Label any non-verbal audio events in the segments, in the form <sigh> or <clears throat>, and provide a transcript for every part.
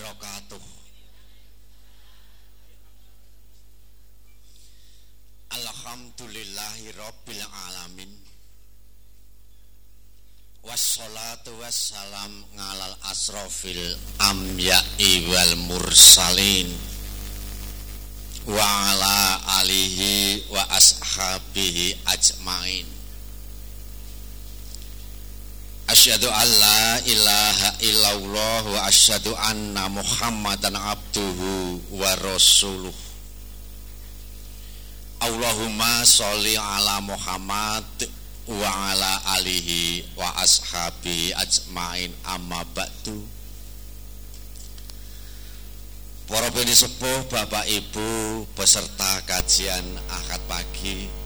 wabarakatuh. Alhamdulillahi rabbil alamin. Wassalatu wassalam ngalal asrofil amya'i wal mursalin wa ala alihi wa ashabihi ajmain Asyhadu an la ilaha illallah wa asyhadu anna Muhammadan abduhu wa rasuluh. Allahumma sholli ala Muhammad wa ala alihi wa ashabi ajmain amma ba'du. Para sepuh, Bapak Ibu, peserta kajian Ahad pagi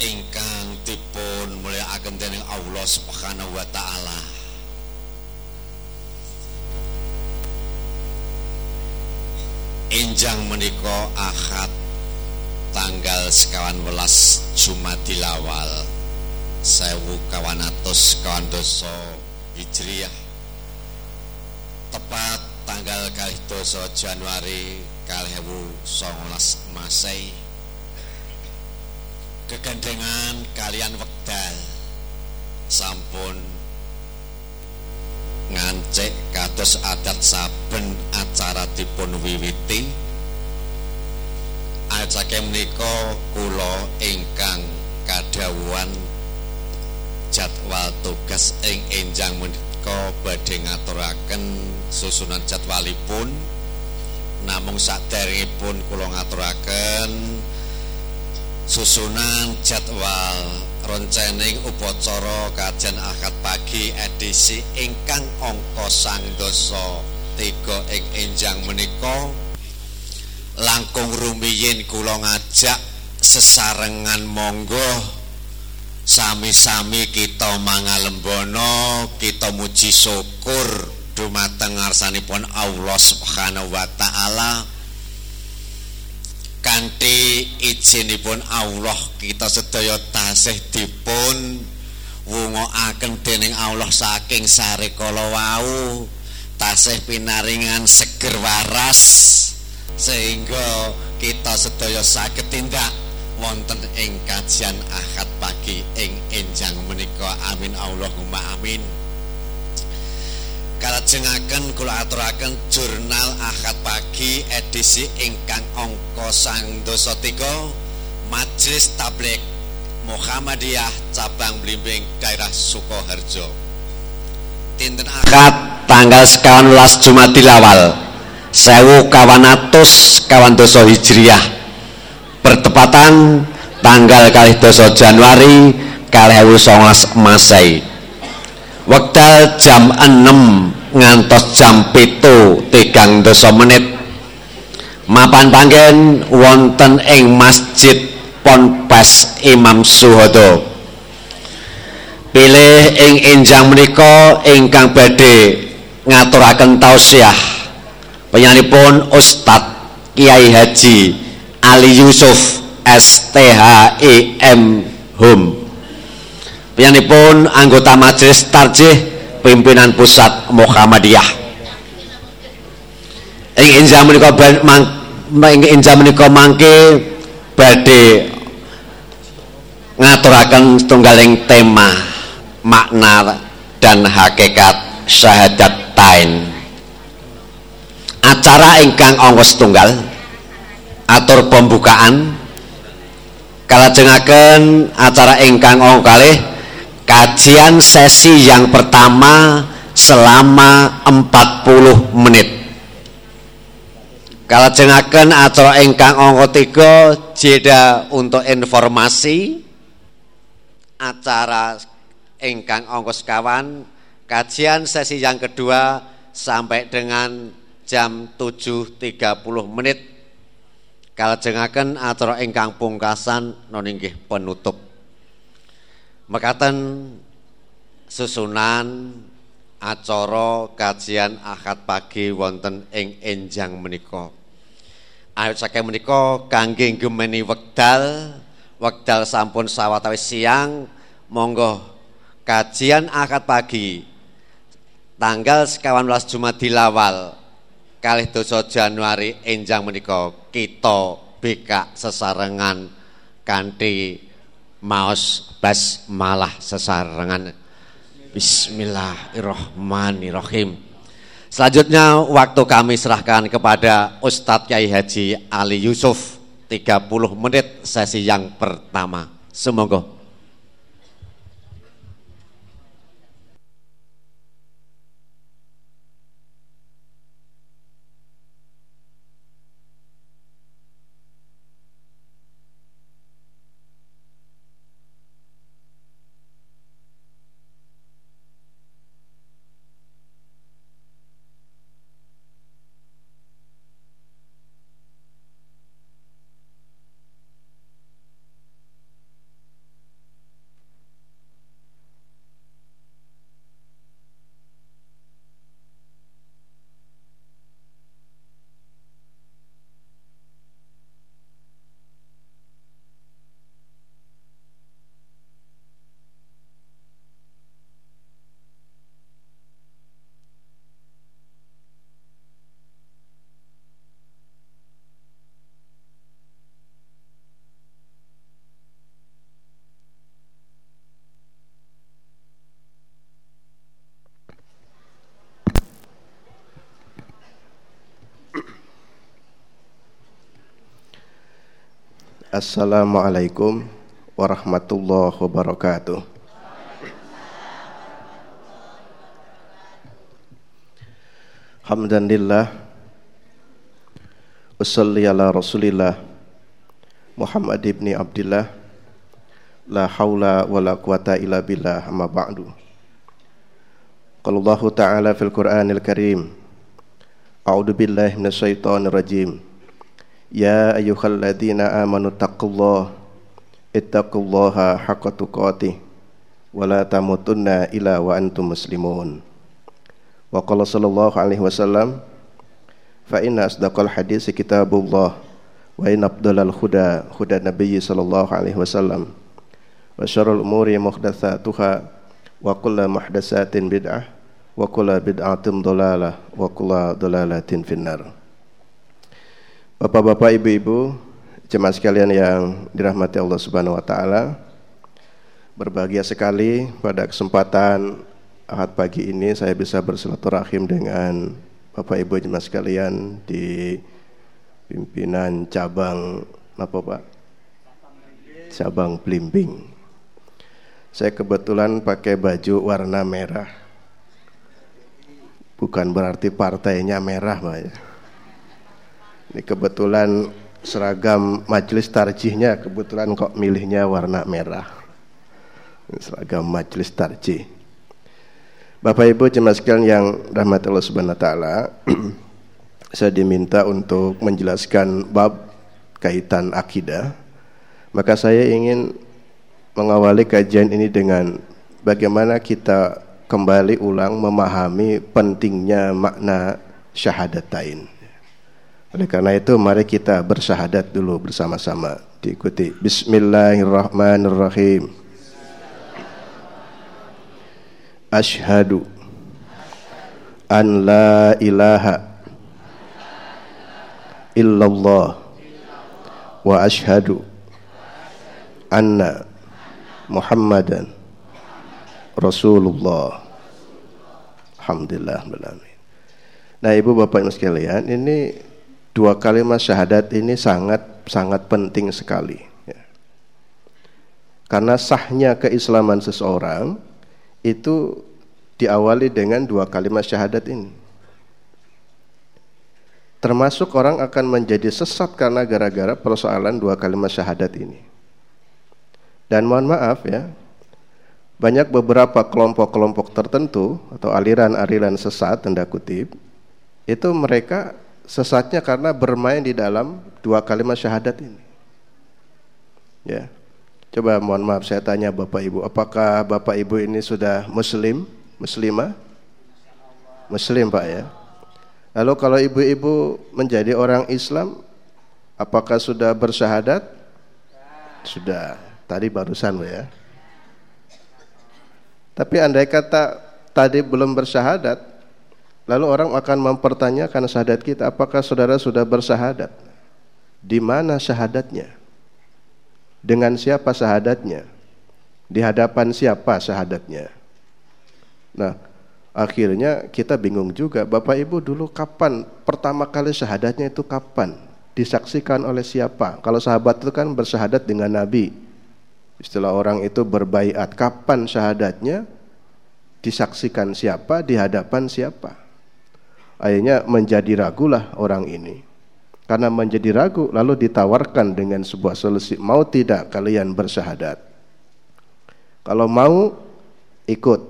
ingkang dipun mulyakaken dening Allah Subhanahu wa taala. Enjang menika Ahad tanggal sekawan welas Jumadilawal sewu kawan atus kawan doso Hijriah tepat tanggal kali doso Januari kalih songolas Masehi kegandengan kalian wekdal. Sampun ngancek kados adat saben acara dipun wiwiti ajake menika kula ingkang kadhawuhan jadwal tugas ing enjang menika badhe ngaturaken susunan jadwalipun. Namung saderengipun kula ngaturaken susunan jadwal roncening upacara kajian akad pagi edisi ingkang angka sang dosa tiga ing enjang menika. Langkung rumiyin kula ngajak sesarengan monggo. Sami-sami kita mangalembono kita muji syukur dumateng ngarsanipun Allah Subhanahu wa taala kanthi izinipun Allah kita sedaya tasih dipun wungokaken dening Allah saking sarikala wau tasih pinaringan seger waras sehingga kita sedaya saged tindak wonten ing kajian Ahad pagi ing enjang menika. Amin. Allahumma amin kalajengaken kula aturaken jurnal Ahad pagi edisi ingkang angka sang dosa tiga Majelis Tablik Muhammadiyah cabang Blimbing daerah Sukoharjo. Tinten Ahad tanggal sekawan las Jumatil awal sewu kawan atus kawan dosa Hijriyah bertepatan tanggal kali dosa Januari kali ewu Masai wekdal jam 6 ngantos jam pitu tigang dosa menit. Mapan panggen wonten ing masjid Ponpes Imam Suhodo. Pilih ing enjang menika ingkang badhe ngaturaken tausiah. Penyanipun Ustadz Kiai Haji Ali Yusuf STHIM Hum pun anggota majelis tarjih pimpinan pusat Muhammadiyah. Ing injam menika mang ing injam menika mangke badhe ngaturaken setunggaling tema makna dan hakikat syahadat tain. Acara ingkang angka setunggal atur pembukaan kalajengaken acara ingkang angka kalih kajian sesi yang pertama selama 40 menit. Kalau jengakan acara engkang ongko tiga jeda untuk informasi. Acara engkang ongko sekawan kajian sesi yang kedua sampai dengan jam 7.30 menit. Kalau jengakan acara engkang pungkasan noningih penutup mekaten susunan acara kajian akad pagi wonten ing enjang menika. Ayo saking menika kangge gemeni wekdal wekdal sampun sawetawis siang monggo kajian akad pagi tanggal sekawan belas Jumat dilawal kali doso Januari enjang menika kita beka sesarengan kanthi maos bas malah sesarengan. Bismillahirrahmanirrahim. Selanjutnya waktu kami serahkan kepada Ustadz Kiai Haji Ali Yusuf 30 menit sesi yang pertama. Semoga Assalamualaikum warahmatullahi wabarakatuh. Alhamdulillah. Wassalli ala rasulillah Muhammad ibn Abdullah. La hawla wa la quwata illa billah amma ba'du. Qala Allah Ta'ala fil Qur'anil Karim. A'udhu billahi minasyaitonir rajim يا أيها الذين آمنوا اتقوا الله اتقوا الله حق تقاته ولا تموتن إلا وأنتم مسلمون وقال صلى الله عليه وسلم فإن أصدق الحديث كتاب الله وإن أفضل الهدى هدى النبي صلى الله عليه وسلم وشر الأمور محدثاتها وكل محدثات بدعة وكل بدعة ضلالة وكل ضلالة في النار Bapak-bapak, ibu-ibu, jemaah sekalian yang dirahmati Allah Subhanahu wa taala. Berbahagia sekali pada kesempatan Ahad pagi ini saya bisa bersilaturahim dengan Bapak Ibu jemaah sekalian di pimpinan cabang apa Pak? Cabang Blimbing. Saya kebetulan pakai baju warna merah. Bukan berarti partainya merah, Pak ini kebetulan seragam majelis tarjihnya kebetulan kok milihnya warna merah. Seragam majelis tarjih. Bapak Ibu jemaah sekalian yang rahmat Allah Subhanahu wa taala, <clears throat> saya diminta untuk menjelaskan bab kaitan akidah. Maka saya ingin mengawali kajian ini dengan bagaimana kita kembali ulang memahami pentingnya makna syahadatain. Oleh karena itu mari kita bersyahadat dulu bersama-sama. Diikuti. Bismillahirrahmanirrahim. Ashhadu an la ilaha illallah wa ashhadu anna Muhammadan Rasulullah. Alhamdulillah. Nah, Ibu Bapak Ibu sekalian, ini dua kalimat syahadat ini sangat sangat penting sekali. Ya. Karena sahnya keislaman seseorang itu diawali dengan dua kalimat syahadat ini. Termasuk orang akan menjadi sesat karena gara-gara persoalan dua kalimat syahadat ini. Dan mohon maaf ya, banyak beberapa kelompok-kelompok tertentu atau aliran-aliran sesat tanda kutip itu mereka sesatnya karena bermain di dalam dua kalimat syahadat ini. Ya. Coba mohon maaf saya tanya Bapak Ibu, apakah Bapak Ibu ini sudah muslim, muslimah? Muslim Pak ya. Lalu kalau ibu-ibu menjadi orang Islam, apakah sudah bersyahadat? Sudah. Tadi barusan ya. Tapi andai kata tadi belum bersyahadat, lalu orang akan mempertanyakan syahadat kita, apakah saudara sudah bersahadat? Di mana syahadatnya? Dengan siapa syahadatnya? Di hadapan siapa syahadatnya? Nah, akhirnya kita bingung juga. Bapak Ibu dulu kapan pertama kali syahadatnya itu kapan? Disaksikan oleh siapa? Kalau sahabat itu kan bersyahadat dengan Nabi. Istilah orang itu berbaiat. Kapan syahadatnya? Disaksikan siapa? Di hadapan siapa? Akhirnya menjadi ragulah orang ini. Karena menjadi ragu lalu ditawarkan dengan sebuah solusi. Mau tidak kalian bersyahadat? Kalau mau ikut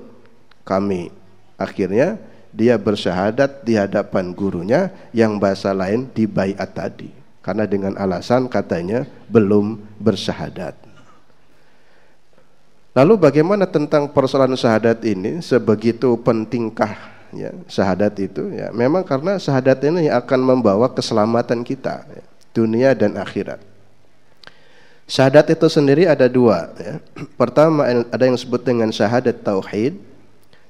kami. Akhirnya dia bersyahadat di hadapan gurunya yang bahasa lain di bayat tadi. Karena dengan alasan katanya belum bersyahadat. Lalu bagaimana tentang persoalan syahadat ini sebegitu pentingkah ya syahadat itu ya. Memang karena syahadat ini yang akan membawa keselamatan kita ya, dunia dan akhirat. Syahadat itu sendiri ada dua ya. pertama ada yang disebut dengan syahadat tauhid.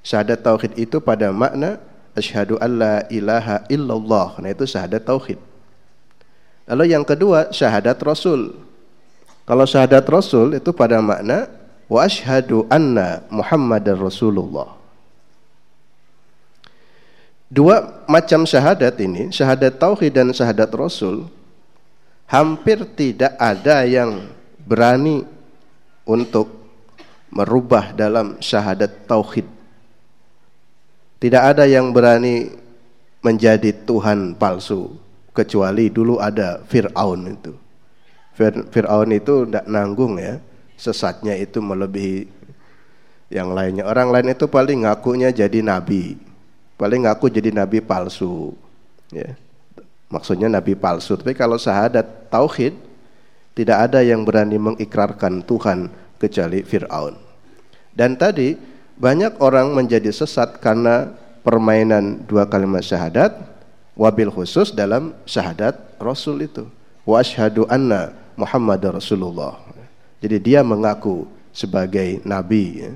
Syahadat tauhid itu pada makna asyhadu alla ilaha illallah. Nah itu syahadat tauhid. Lalu yang kedua syahadat rasul. Kalau syahadat rasul itu pada makna wa asyhadu anna muhammadar rasulullah Dua macam syahadat ini, syahadat tauhid dan syahadat rasul, hampir tidak ada yang berani untuk merubah dalam syahadat tauhid. Tidak ada yang berani menjadi Tuhan palsu kecuali dulu ada Fir'aun itu. Fir'aun itu tidak nanggung ya, sesatnya itu melebihi yang lainnya. Orang lain itu paling ngakunya jadi nabi paling ngaku jadi nabi palsu. Ya. Maksudnya nabi palsu. Tapi kalau syahadat tauhid tidak ada yang berani mengikrarkan Tuhan kecuali Fir'aun. Dan tadi banyak orang menjadi sesat karena permainan dua kalimat syahadat wabil khusus dalam syahadat Rasul itu. Wa ashadu anna Muhammad Rasulullah. Jadi dia mengaku sebagai nabi. Ya.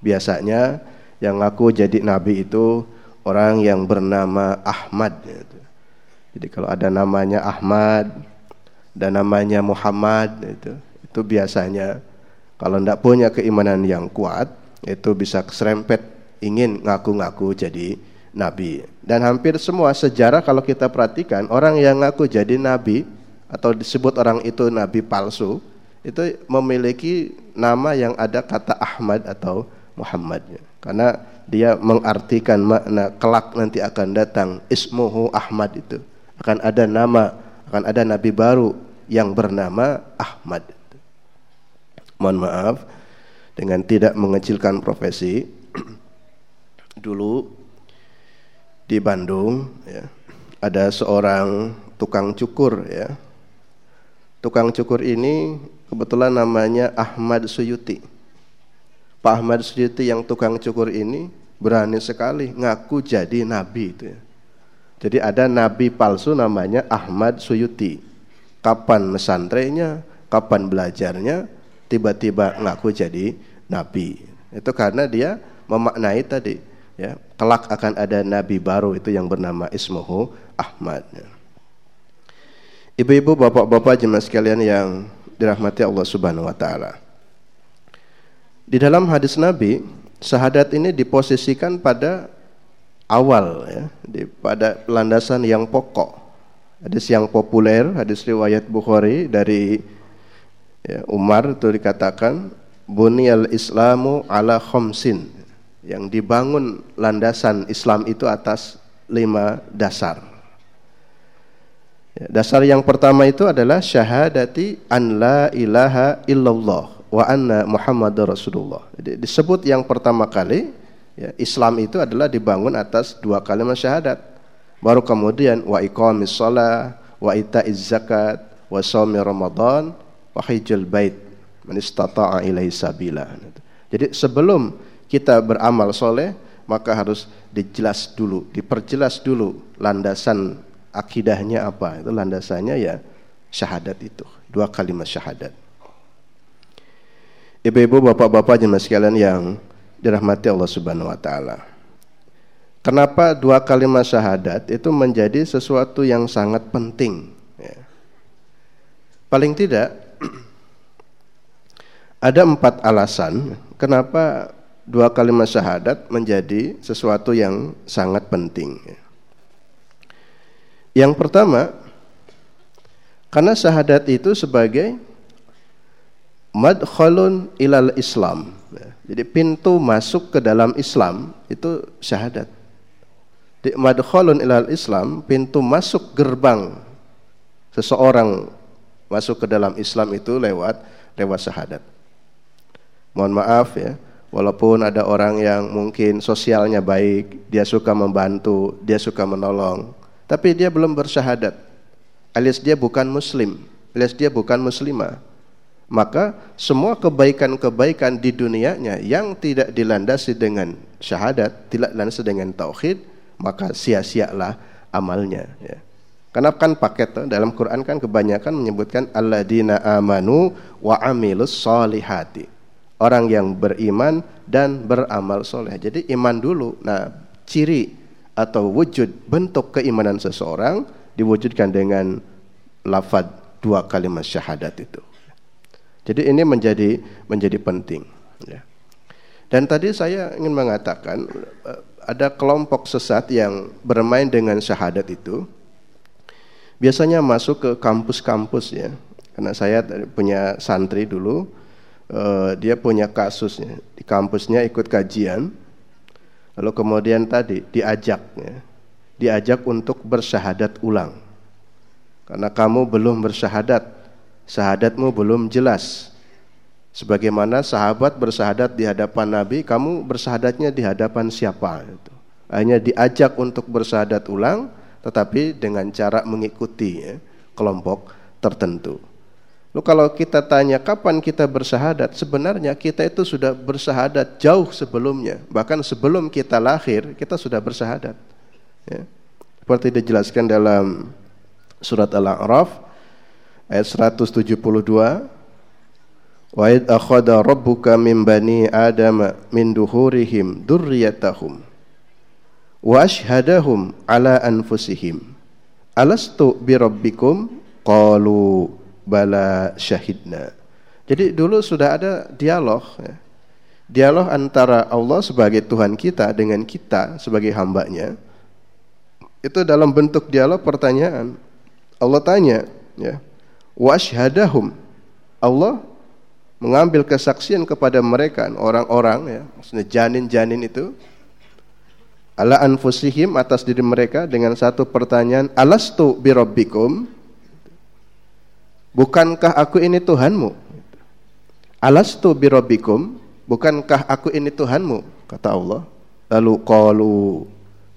biasanya yang ngaku jadi nabi itu orang yang bernama Ahmad. Jadi kalau ada namanya Ahmad dan namanya Muhammad itu itu biasanya kalau tidak punya keimanan yang kuat itu bisa serempet ingin ngaku-ngaku jadi nabi. Dan hampir semua sejarah kalau kita perhatikan orang yang ngaku jadi nabi atau disebut orang itu nabi palsu itu memiliki nama yang ada kata Ahmad atau Muhammadnya. Karena dia mengartikan makna kelak nanti akan datang. Ismuhu Ahmad itu. Akan ada nama akan ada nabi baru yang bernama Ahmad. Mohon maaf dengan tidak mengecilkan profesi. <clears throat> Dulu di Bandung ya, ada seorang tukang cukur ya. Tukang cukur ini kebetulan namanya Ahmad Suyuti. Pak Ahmad Suyuti yang tukang cukur ini berani sekali ngaku jadi nabi itu ya. Jadi ada nabi palsu namanya Ahmad Suyuti. Kapan mesantrenya, kapan belajarnya, tiba-tiba ngaku jadi nabi. Itu karena dia memaknai tadi ya, kelak akan ada nabi baru itu yang bernama Ismuhu Ahmad. Ya. Ibu-ibu, bapak-bapak jemaah sekalian yang dirahmati Allah Subhanahu wa taala. Di dalam hadis Nabi syahadat ini diposisikan pada awal ya, di, pada landasan yang pokok. Hadis yang populer, hadis riwayat Bukhari dari ya, Umar itu dikatakan bunyal Islamu ala khomsin yang dibangun landasan Islam itu atas lima dasar. Ya, dasar yang pertama itu adalah syahadati an la ilaha illallah wa anna Muhammad Rasulullah. Jadi disebut yang pertama kali ya, Islam itu adalah dibangun atas dua kalimat syahadat. Baru kemudian wa iqamis shalah, wa itaiz zakat, wa shaumi Ramadan, wa hajjul bait man istata'a ilaihi sabila. Jadi sebelum kita beramal soleh maka harus dijelas dulu, diperjelas dulu landasan akidahnya apa. Itu landasannya ya syahadat itu, dua kalimat syahadat. Ibu-ibu, bapak-bapak jemaah sekalian yang dirahmati Allah Subhanahu wa taala. kenapa dua kalimat syahadat itu menjadi sesuatu yang sangat penting. Ya. Paling tidak <clears throat> ada empat alasan kenapa dua kalimat syahadat menjadi sesuatu yang sangat penting. Yang pertama, karena syahadat itu sebagai madkhalun ilal Islam. Jadi pintu masuk ke dalam Islam itu syahadat. Di madkhalun ilal Islam, pintu masuk gerbang seseorang masuk ke dalam Islam itu lewat lewat syahadat. Mohon maaf ya, walaupun ada orang yang mungkin sosialnya baik, dia suka membantu, dia suka menolong, tapi dia belum bersyahadat. Alias dia bukan muslim, alias dia bukan muslimah. Maka semua kebaikan-kebaikan di dunianya yang tidak dilandasi dengan syahadat, tidak dilandasi dengan tauhid, maka sia-sialah amalnya ya. Karena kan paket dalam Quran kan kebanyakan menyebutkan alladzina amanu wa amilus solihati orang yang beriman dan beramal soleh. Jadi iman dulu. Nah, ciri atau wujud bentuk keimanan seseorang diwujudkan dengan lafad dua kalimat syahadat itu. Jadi ini menjadi menjadi penting. Ya. Dan tadi saya ingin mengatakan eh, ada kelompok sesat yang bermain dengan syahadat itu. Biasanya masuk ke kampus-kampus ya. Karena saya punya santri dulu, uh, dia punya kasusnya di kampusnya ikut kajian lalu kemudian tadi diajak ya, diajak untuk bersyahadat ulang karena kamu belum bersyahadat syahadatmu belum jelas sebagaimana sahabat bersyahadat di hadapan Nabi kamu bersyahadatnya di hadapan siapa hanya diajak untuk bersyahadat ulang tetapi dengan cara mengikuti ya, kelompok tertentu Lalu kalau kita tanya kapan kita bersyahadat, sebenarnya kita itu sudah bersyahadat jauh sebelumnya. Bahkan sebelum kita lahir, kita sudah bersyahadat. Ya. Seperti dijelaskan dalam surat Al-A'raf ayat 172 Wa id akhadha rabbuka min bani adama min duhurihim dzurriyyatahum wa ashhadahum ala anfusihim alastu bi rabbikum qalu bala syahidna. Jadi dulu sudah ada dialog ya. Dialog antara Allah sebagai Tuhan kita dengan kita sebagai hambanya. Itu dalam bentuk dialog pertanyaan. Allah tanya, ya. Washhadahum. Allah mengambil kesaksian kepada mereka orang-orang ya, maksudnya janin-janin itu ala anfusihim atas diri mereka dengan satu pertanyaan alastu birabbikum Bukankah aku ini Tuhanmu? Alastu birabbikum? Bukankah aku ini Tuhanmu? Kata Allah. Lalu qalu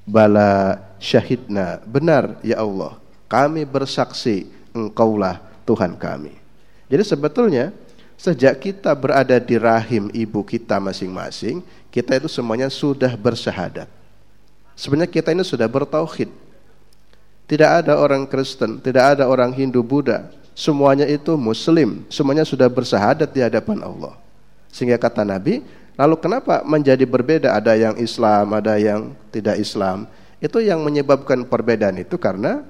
bala syahidna. Benar ya Allah. Kami bersaksi engkaulah Tuhan kami. Jadi sebetulnya sejak kita berada di rahim ibu kita masing-masing, kita itu semuanya sudah bersyahadat. Sebenarnya kita ini sudah bertauhid. Tidak ada orang Kristen, tidak ada orang Hindu Buddha, semuanya itu muslim, semuanya sudah bersahadat di hadapan Allah. Sehingga kata Nabi, lalu kenapa menjadi berbeda? Ada yang Islam, ada yang tidak Islam. Itu yang menyebabkan perbedaan itu karena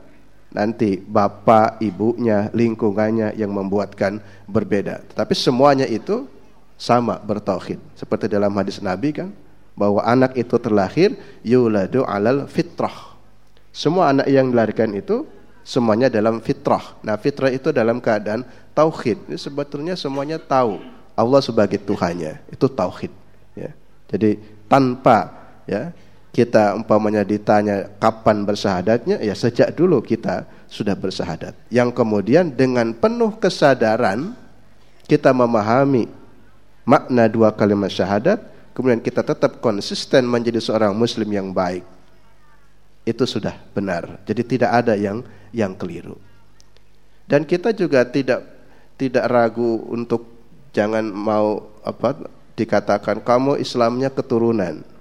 nanti bapak, ibunya, lingkungannya yang membuatkan berbeda. Tetapi semuanya itu sama bertauhid. Seperti dalam hadis Nabi kan, bahwa anak itu terlahir yuladu alal fitrah. Semua anak yang dilahirkan itu semuanya dalam fitrah. Nah, fitrah itu dalam keadaan tauhid. Ini sebetulnya semuanya tahu Allah sebagai Tuhannya. Itu tauhid, ya. Jadi tanpa ya kita umpamanya ditanya kapan bersahadatnya, ya sejak dulu kita sudah bersahadat. Yang kemudian dengan penuh kesadaran kita memahami makna dua kalimat syahadat, kemudian kita tetap konsisten menjadi seorang muslim yang baik. Itu sudah benar. Jadi tidak ada yang yang keliru. Dan kita juga tidak tidak ragu untuk jangan mau apa dikatakan kamu Islamnya keturunan.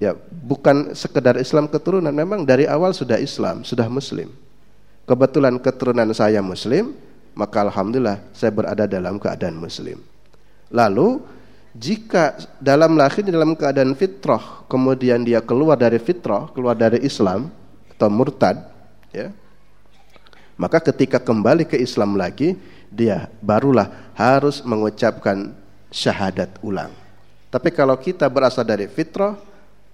Ya, bukan sekedar Islam keturunan, memang dari awal sudah Islam, sudah muslim. Kebetulan keturunan saya muslim, maka alhamdulillah saya berada dalam keadaan muslim. Lalu jika dalam lahir dalam keadaan fitrah kemudian dia keluar dari fitrah keluar dari Islam atau murtad ya maka ketika kembali ke Islam lagi dia barulah harus mengucapkan syahadat ulang tapi kalau kita berasal dari fitrah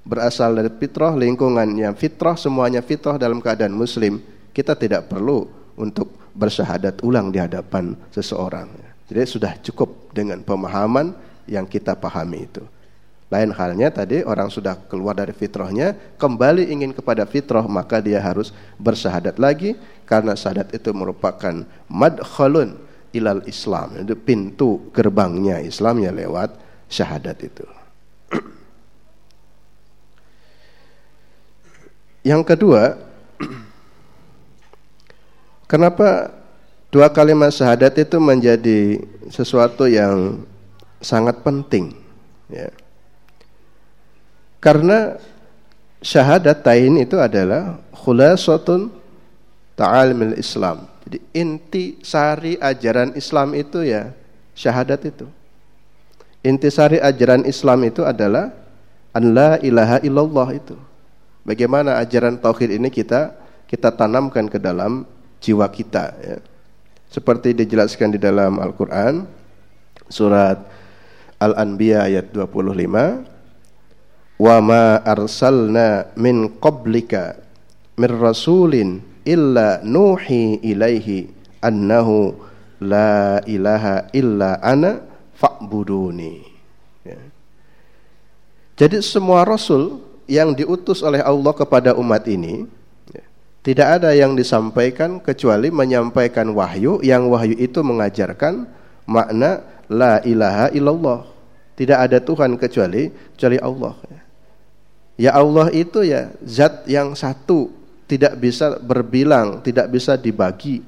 berasal dari fitrah lingkungan yang fitrah semuanya fitrah dalam keadaan muslim kita tidak perlu untuk bersyahadat ulang di hadapan seseorang jadi sudah cukup dengan pemahaman yang kita pahami itu. Lain halnya tadi orang sudah keluar dari fitrahnya, kembali ingin kepada fitrah, maka dia harus bersyahadat lagi karena syahadat itu merupakan madkhalun ilal Islam. Itu pintu gerbangnya Islamnya lewat syahadat itu. Yang kedua, kenapa dua kalimat syahadat itu menjadi sesuatu yang sangat penting ya. Karena syahadatain itu adalah khulasatun ta'alimil Islam. Jadi inti sari ajaran Islam itu ya syahadat itu. Inti sari ajaran Islam itu adalah an la ilaha illallah itu. Bagaimana ajaran tauhid ini kita kita tanamkan ke dalam jiwa kita ya. Seperti dijelaskan di dalam Al-Qur'an surat Al-Anbiya ayat 25 Wa ma arsalna min qablika min rasulin illa nuhi ilaihi annahu la ilaha illa ana fa'buduni ya. Jadi semua rasul yang diutus oleh Allah kepada umat ini ya, tidak ada yang disampaikan kecuali menyampaikan wahyu yang wahyu itu mengajarkan makna la ilaha illallah. Tidak ada Tuhan kecuali kecuali Allah. Ya Allah itu ya zat yang satu, tidak bisa berbilang, tidak bisa dibagi.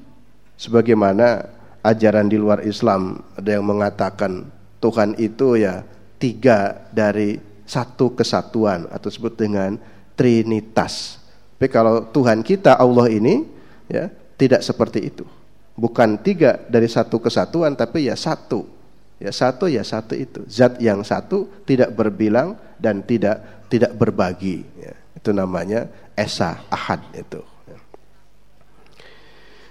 Sebagaimana ajaran di luar Islam ada yang mengatakan Tuhan itu ya tiga dari satu kesatuan atau sebut dengan trinitas. Tapi kalau Tuhan kita Allah ini ya tidak seperti itu. Bukan tiga dari satu kesatuan tapi ya satu Ya satu ya satu itu. Zat yang satu tidak berbilang dan tidak tidak berbagi. Ya. Itu namanya esa ahad itu.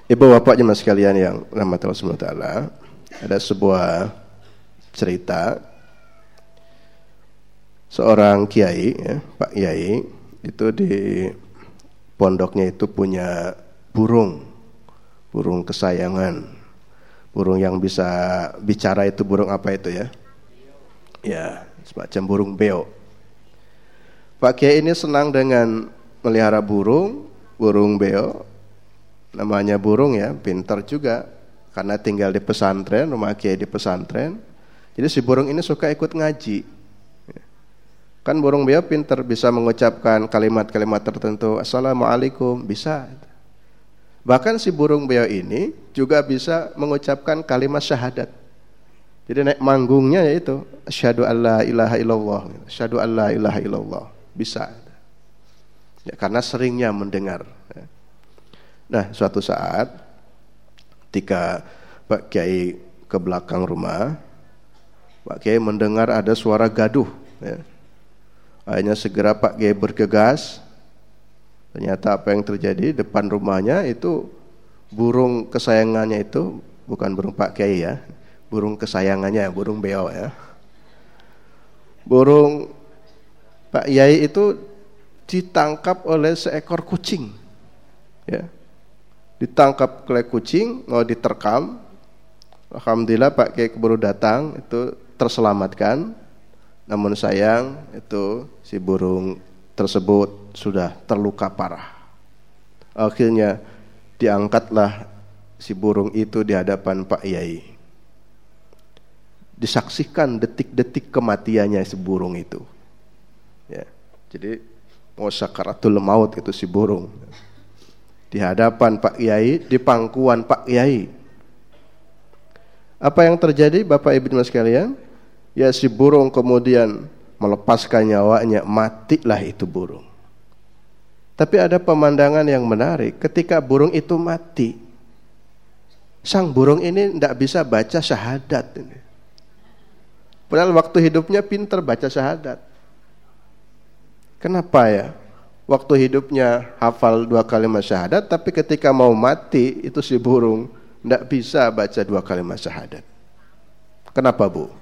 Ibu bapak jemaah sekalian yang rahmat Allah SWT ada sebuah cerita seorang kiai ya, Pak Kiai itu di pondoknya itu punya burung burung kesayangan burung yang bisa bicara itu burung apa itu ya? Ya, semacam burung beo. Pak Kiai ini senang dengan melihara burung, burung beo. Namanya burung ya, pintar juga karena tinggal di pesantren, rumah Kiai di pesantren. Jadi si burung ini suka ikut ngaji. Kan burung beo pintar bisa mengucapkan kalimat-kalimat tertentu. Assalamualaikum, bisa. Bahkan si burung beo ini juga bisa mengucapkan kalimat syahadat. Jadi naik manggungnya yaitu asyhadu alla ilaha illallah, asyhadu alla ilaha illallah. Bisa. Ya, karena seringnya mendengar. Ya. Nah, suatu saat ketika Pak Kiai ke belakang rumah, Pak Kiai mendengar ada suara gaduh. Ya. Akhirnya segera Pak Kiai bergegas, Ternyata apa yang terjadi depan rumahnya itu burung kesayangannya itu bukan burung Pak Kiai ya, burung kesayangannya, burung beo ya. Burung Pak Kiai itu ditangkap oleh seekor kucing. Ya. Ditangkap oleh kucing, mau diterkam. Alhamdulillah Pak Kiai keburu datang, itu terselamatkan. Namun sayang itu si burung tersebut sudah terluka parah. Akhirnya diangkatlah si burung itu di hadapan Pak Yai. Disaksikan detik-detik kematiannya si burung itu. Ya. Jadi mau sakaratul maut itu si burung. Di hadapan Pak Yai, di pangkuan Pak Yai. Apa yang terjadi Bapak Ibu sekalian? Ya si burung kemudian melepaskan nyawanya, matilah itu burung. Tapi ada pemandangan yang menarik, ketika burung itu mati, sang burung ini tidak bisa baca syahadat ini. Padahal waktu hidupnya pinter baca syahadat. Kenapa ya? Waktu hidupnya hafal dua kalimat syahadat, tapi ketika mau mati itu si burung tidak bisa baca dua kalimat syahadat. Kenapa bu?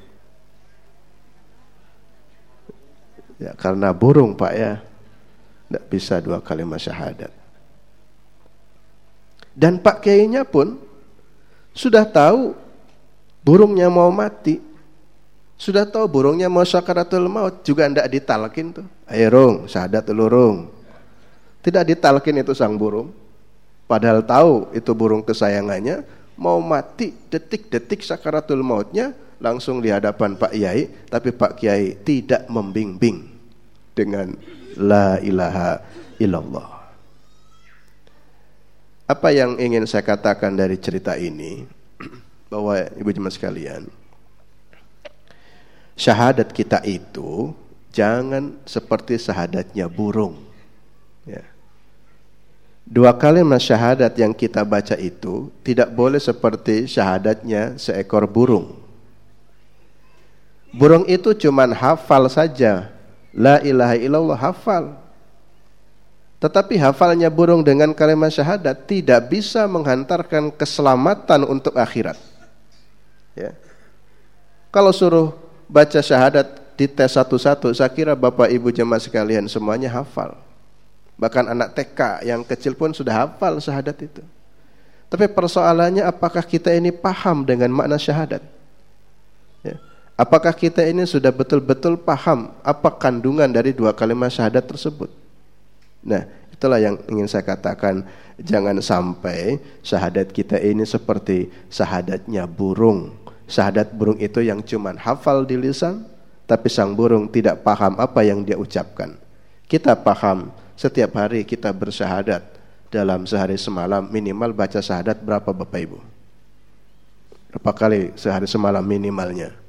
Ya karena burung pak ya, tidak bisa dua kalimat syahadat. Dan Pak Kiainya pun sudah tahu burungnya mau mati. Sudah tahu burungnya mau sakaratul maut juga tidak ditalkin tuh. Ayo rung, syahadat lurung. Tidak ditalkin itu sang burung. Padahal tahu itu burung kesayangannya mau mati detik-detik sakaratul mautnya langsung di hadapan Pak Kiai, tapi Pak Kiai tidak membimbing dengan la ilaha illallah. Apa yang ingin saya katakan dari cerita ini <clears throat> bahwa ibu jemaah sekalian syahadat kita itu jangan seperti syahadatnya burung. Ya. Dua kalimat syahadat yang kita baca itu tidak boleh seperti syahadatnya seekor burung. Burung itu cuman hafal saja. La ilaha illallah hafal. Tetapi hafalnya burung dengan kalimat syahadat tidak bisa menghantarkan keselamatan untuk akhirat. Ya. Kalau suruh baca syahadat di tes satu-satu, saya kira Bapak Ibu jemaah sekalian semuanya hafal. Bahkan anak TK yang kecil pun sudah hafal syahadat itu. Tapi persoalannya apakah kita ini paham dengan makna syahadat? Apakah kita ini sudah betul-betul paham apa kandungan dari dua kalimat syahadat tersebut? Nah, itulah yang ingin saya katakan. Jangan sampai syahadat kita ini seperti syahadatnya burung. Syahadat burung itu yang cuma hafal di lisan, tapi sang burung tidak paham apa yang dia ucapkan. Kita paham setiap hari kita bersyahadat dalam sehari semalam minimal baca syahadat berapa Bapak Ibu? Berapa kali sehari semalam minimalnya?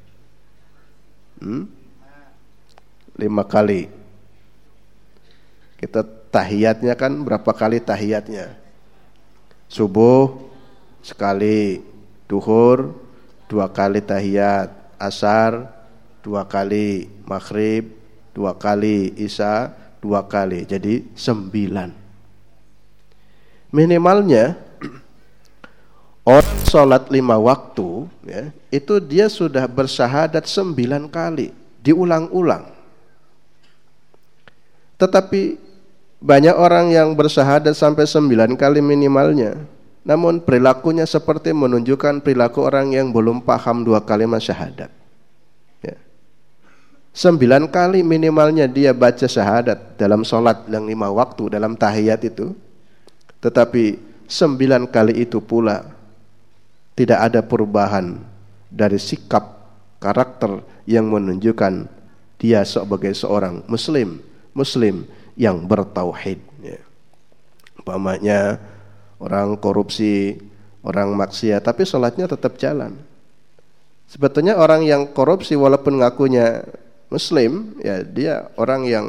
Hmm? Lima kali. Kita tahiyatnya kan berapa kali tahiyatnya? Subuh sekali, duhur dua kali tahiyat, asar dua kali, maghrib dua kali, isya dua kali. Jadi sembilan. Minimalnya orang sholat lima waktu ya, itu dia sudah bersyahadat sembilan kali diulang-ulang. Tetapi banyak orang yang bersyahadat sampai sembilan kali minimalnya. Namun perilakunya seperti menunjukkan perilaku orang yang belum paham dua kalimat syahadat. Ya. Sembilan kali minimalnya dia baca syahadat dalam sholat yang lima waktu, dalam tahiyat itu. Tetapi sembilan kali itu pula tidak ada perubahan dari sikap karakter yang menunjukkan dia sebagai seorang muslim, muslim yang bertauhid. Ya. Umpamanya orang korupsi, orang maksiat, tapi sholatnya tetap jalan. Sebetulnya orang yang korupsi walaupun ngakunya Muslim, ya dia orang yang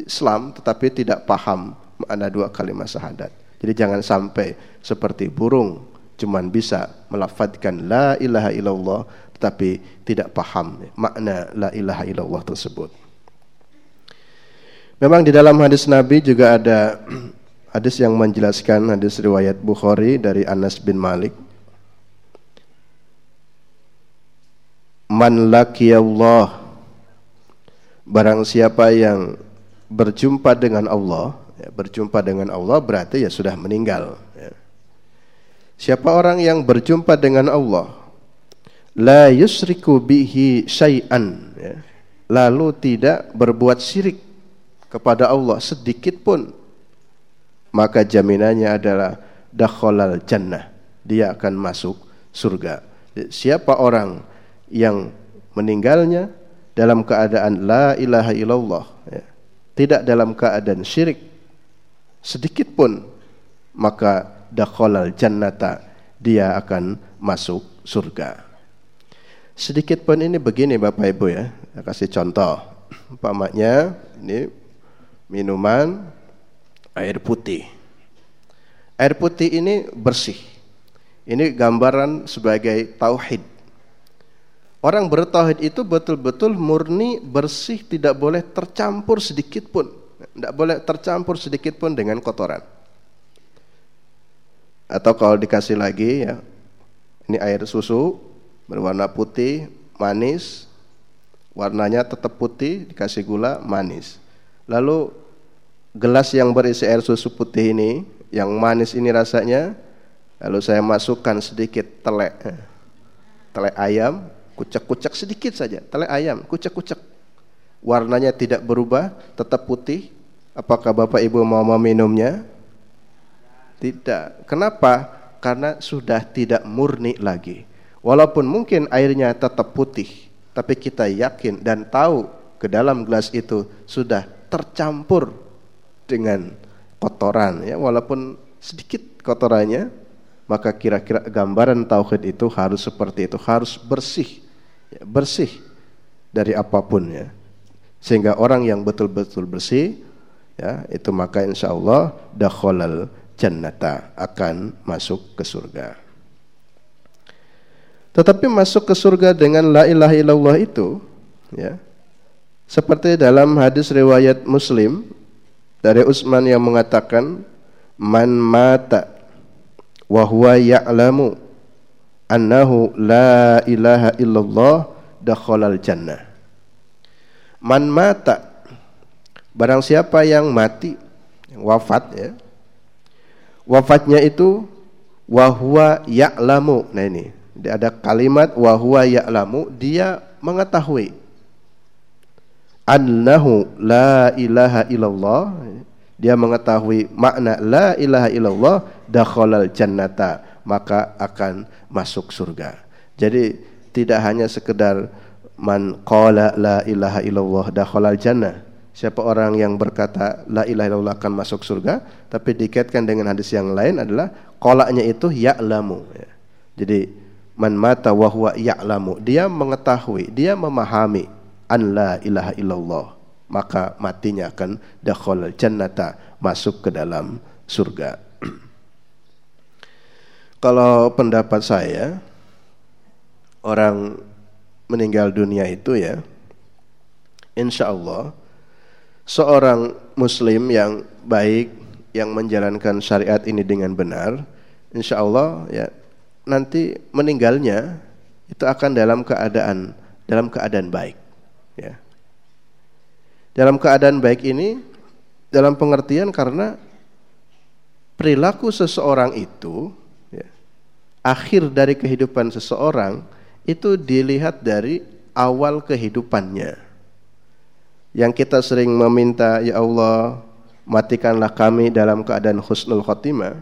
Islam tetapi tidak paham makna dua kalimat syahadat. Jadi jangan sampai seperti burung cuman bisa melafadzkan la ilaha illallah tetapi tidak paham makna la ilaha illallah tersebut. Memang di dalam hadis Nabi juga ada <clears throat> hadis yang menjelaskan hadis riwayat Bukhari dari Anas bin Malik. Man Allah barang siapa yang berjumpa dengan Allah, ya, berjumpa dengan Allah berarti ya sudah meninggal. Siapa orang yang berjumpa dengan Allah, la yusriku bihi syai'an, ya, lalu tidak berbuat syirik kepada Allah sedikit pun maka jaminannya adalah dakhalal jannah dia akan masuk surga. Siapa orang yang meninggalnya dalam keadaan la ilaha illallah ya, tidak dalam keadaan syirik sedikit pun maka dakhalal jannata dia akan masuk surga sedikit pun ini begini Bapak Ibu ya saya kasih contoh umpamanya ini minuman air putih. Air putih ini bersih. Ini gambaran sebagai tauhid. Orang bertauhid itu betul-betul murni, bersih, tidak boleh tercampur sedikit pun. Tidak boleh tercampur sedikit pun dengan kotoran. Atau kalau dikasih lagi ya, ini air susu berwarna putih, manis, warnanya tetap putih, dikasih gula, manis. Lalu gelas yang berisi air susu putih ini, yang manis ini rasanya, lalu saya masukkan sedikit telek, telek ayam, kucek-kucek sedikit saja, telek ayam, kucek-kucek. Warnanya tidak berubah, tetap putih. Apakah Bapak Ibu mau meminumnya? Tidak. Kenapa? Karena sudah tidak murni lagi. Walaupun mungkin airnya tetap putih, tapi kita yakin dan tahu ke dalam gelas itu sudah tercampur dengan kotoran ya walaupun sedikit kotorannya maka kira-kira gambaran tauhid itu harus seperti itu harus bersih ya, bersih dari apa pun ya sehingga orang yang betul-betul bersih ya itu maka insya Allah dakhalal jannata akan masuk ke surga tetapi masuk ke surga dengan la ilaha illallah itu ya seperti dalam hadis riwayat Muslim dari Utsman yang mengatakan man mata wa huwa ya'lamu annahu la ilaha illallah dakhalal jannah. Man mata barang siapa yang mati wafat ya. Wafatnya itu wa huwa ya'lamu. Nah ini, ada kalimat wa huwa ya'lamu, dia mengetahui annahu la ilaha illallah dia mengetahui makna la ilaha illallah dakhalal jannata maka akan masuk surga. Jadi tidak hanya sekedar man qala la ilaha illallah dakhalal jannah. Siapa orang yang berkata la ilaha illallah akan masuk surga, tapi dikaitkan dengan hadis yang lain adalah kolaknya itu ya'lamu. Ya. Jadi man mata wa huwa ya'lamu, dia mengetahui, dia memahami an la ilaha illallah, maka matinya akan dakhalal jannata, masuk ke dalam surga. <clears throat> Kalau pendapat saya, orang meninggal dunia itu ya, insya Allah seorang Muslim yang baik, yang menjalankan syariat ini dengan benar, insya Allah ya nanti meninggalnya itu akan dalam keadaan dalam keadaan baik, ya. Dalam keadaan baik ini dalam pengertian karena perilaku seseorang itu akhir dari kehidupan seseorang itu dilihat dari awal kehidupannya. Yang kita sering meminta, ya Allah, matikanlah kami dalam keadaan husnul khotimah.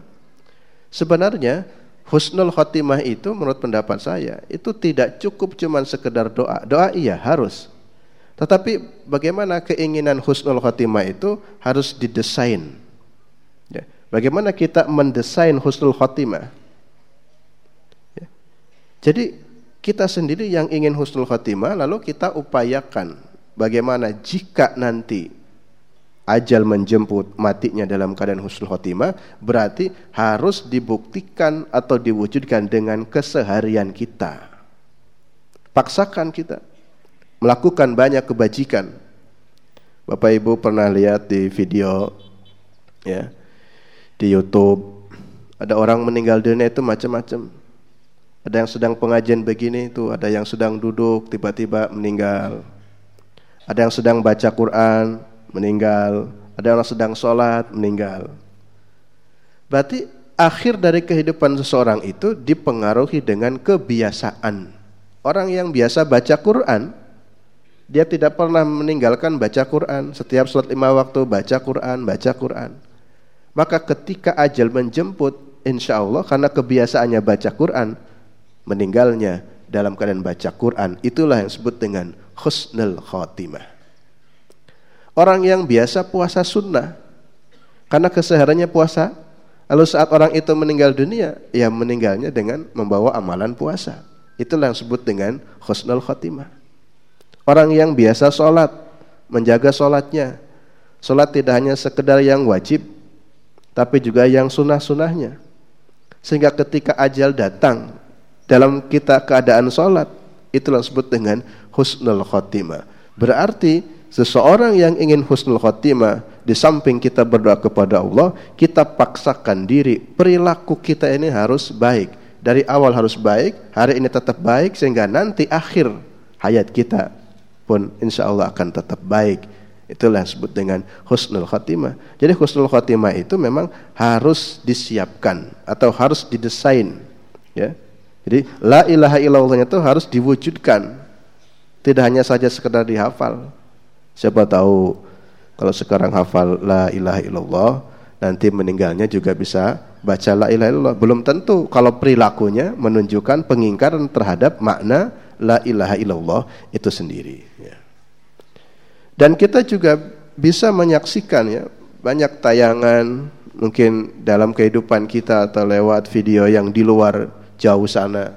Sebenarnya husnul khotimah itu menurut pendapat saya itu tidak cukup cuma sekedar doa. Doa iya harus. Tetapi bagaimana keinginan husnul khotimah itu harus didesain. Ya. Bagaimana kita mendesain husnul khotimah? Jadi kita sendiri yang ingin husnul khotimah lalu kita upayakan bagaimana jika nanti ajal menjemput matinya dalam keadaan husnul khotimah berarti harus dibuktikan atau diwujudkan dengan keseharian kita. Paksakan kita melakukan banyak kebajikan. Bapak Ibu pernah lihat di video ya di YouTube ada orang meninggal dunia itu macam-macam ada yang sedang pengajian begini itu, ada yang sedang duduk tiba-tiba meninggal. Ada yang sedang baca Quran meninggal, ada yang sedang sholat meninggal. Berarti akhir dari kehidupan seseorang itu dipengaruhi dengan kebiasaan. Orang yang biasa baca Quran, dia tidak pernah meninggalkan baca Quran. Setiap sholat lima waktu baca Quran, baca Quran. Maka ketika ajal menjemput, insya Allah karena kebiasaannya baca Quran, meninggalnya dalam keadaan baca Quran itulah yang disebut dengan husnul khotimah orang yang biasa puasa sunnah karena kesehariannya puasa lalu saat orang itu meninggal dunia ya meninggalnya dengan membawa amalan puasa. Itulah yang disebut dengan husnul khotimah orang yang biasa sholat menjaga sholatnya. Sholat tidak hanya sekedar yang wajib tapi juga yang sunnah-sunnahnya. Sehingga ketika ajal datang dalam kita keadaan sholat Itulah disebut dengan husnul khotimah. Berarti seseorang yang ingin husnul khotimah di samping kita berdoa kepada Allah, kita paksakan diri perilaku kita ini harus baik. Dari awal harus baik, hari ini tetap baik sehingga nanti akhir hayat kita pun insya Allah akan tetap baik. Itulah disebut dengan husnul khotimah. Jadi husnul khotimah itu memang harus disiapkan atau harus didesain. Ya. Jadi la ilaha illallah itu harus diwujudkan. Tidak hanya saja sekedar dihafal. Siapa tahu kalau sekarang hafal la ilaha illallah, nanti meninggalnya juga bisa baca la ilaha illallah. Belum tentu kalau perilakunya menunjukkan pengingkaran terhadap makna la ilaha illallah itu sendiri. Ya. Dan kita juga bisa menyaksikan ya banyak tayangan mungkin dalam kehidupan kita atau lewat video yang di luar jauh sana.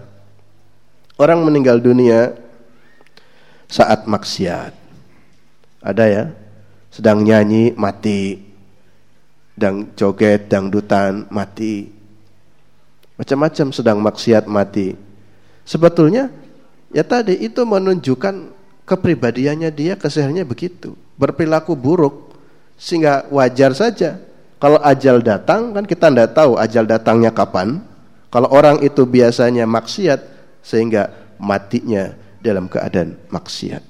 Orang meninggal dunia saat maksiat. Ada ya, sedang nyanyi mati, dan joget, dangdutan mati. Macam-macam sedang maksiat mati. Sebetulnya ya tadi itu menunjukkan kepribadiannya dia kesehariannya begitu, berperilaku buruk sehingga wajar saja kalau ajal datang kan kita tidak tahu ajal datangnya kapan kalau orang itu biasanya maksiat sehingga matinya dalam keadaan maksiat.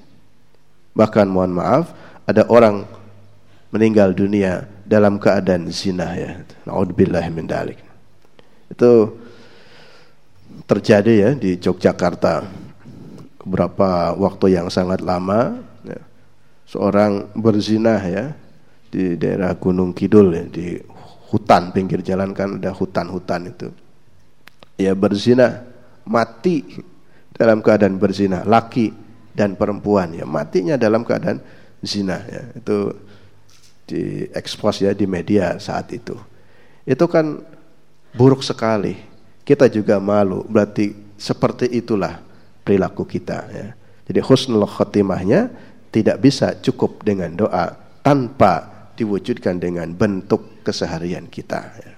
Bahkan mohon maaf, ada orang meninggal dunia dalam keadaan zina ya. Naudzubillah min dalik. Itu terjadi ya di Yogyakarta beberapa waktu yang sangat lama ya. seorang berzina ya di daerah Gunung Kidul ya di hutan pinggir jalan kan ada hutan-hutan itu ya berzina mati dalam keadaan berzina laki dan perempuan ya. Matinya dalam keadaan zina ya. Itu diekspos ya di media saat itu. Itu kan buruk sekali. Kita juga malu. Berarti seperti itulah perilaku kita ya. Jadi husnul khotimahnya tidak bisa cukup dengan doa tanpa diwujudkan dengan bentuk keseharian kita ya.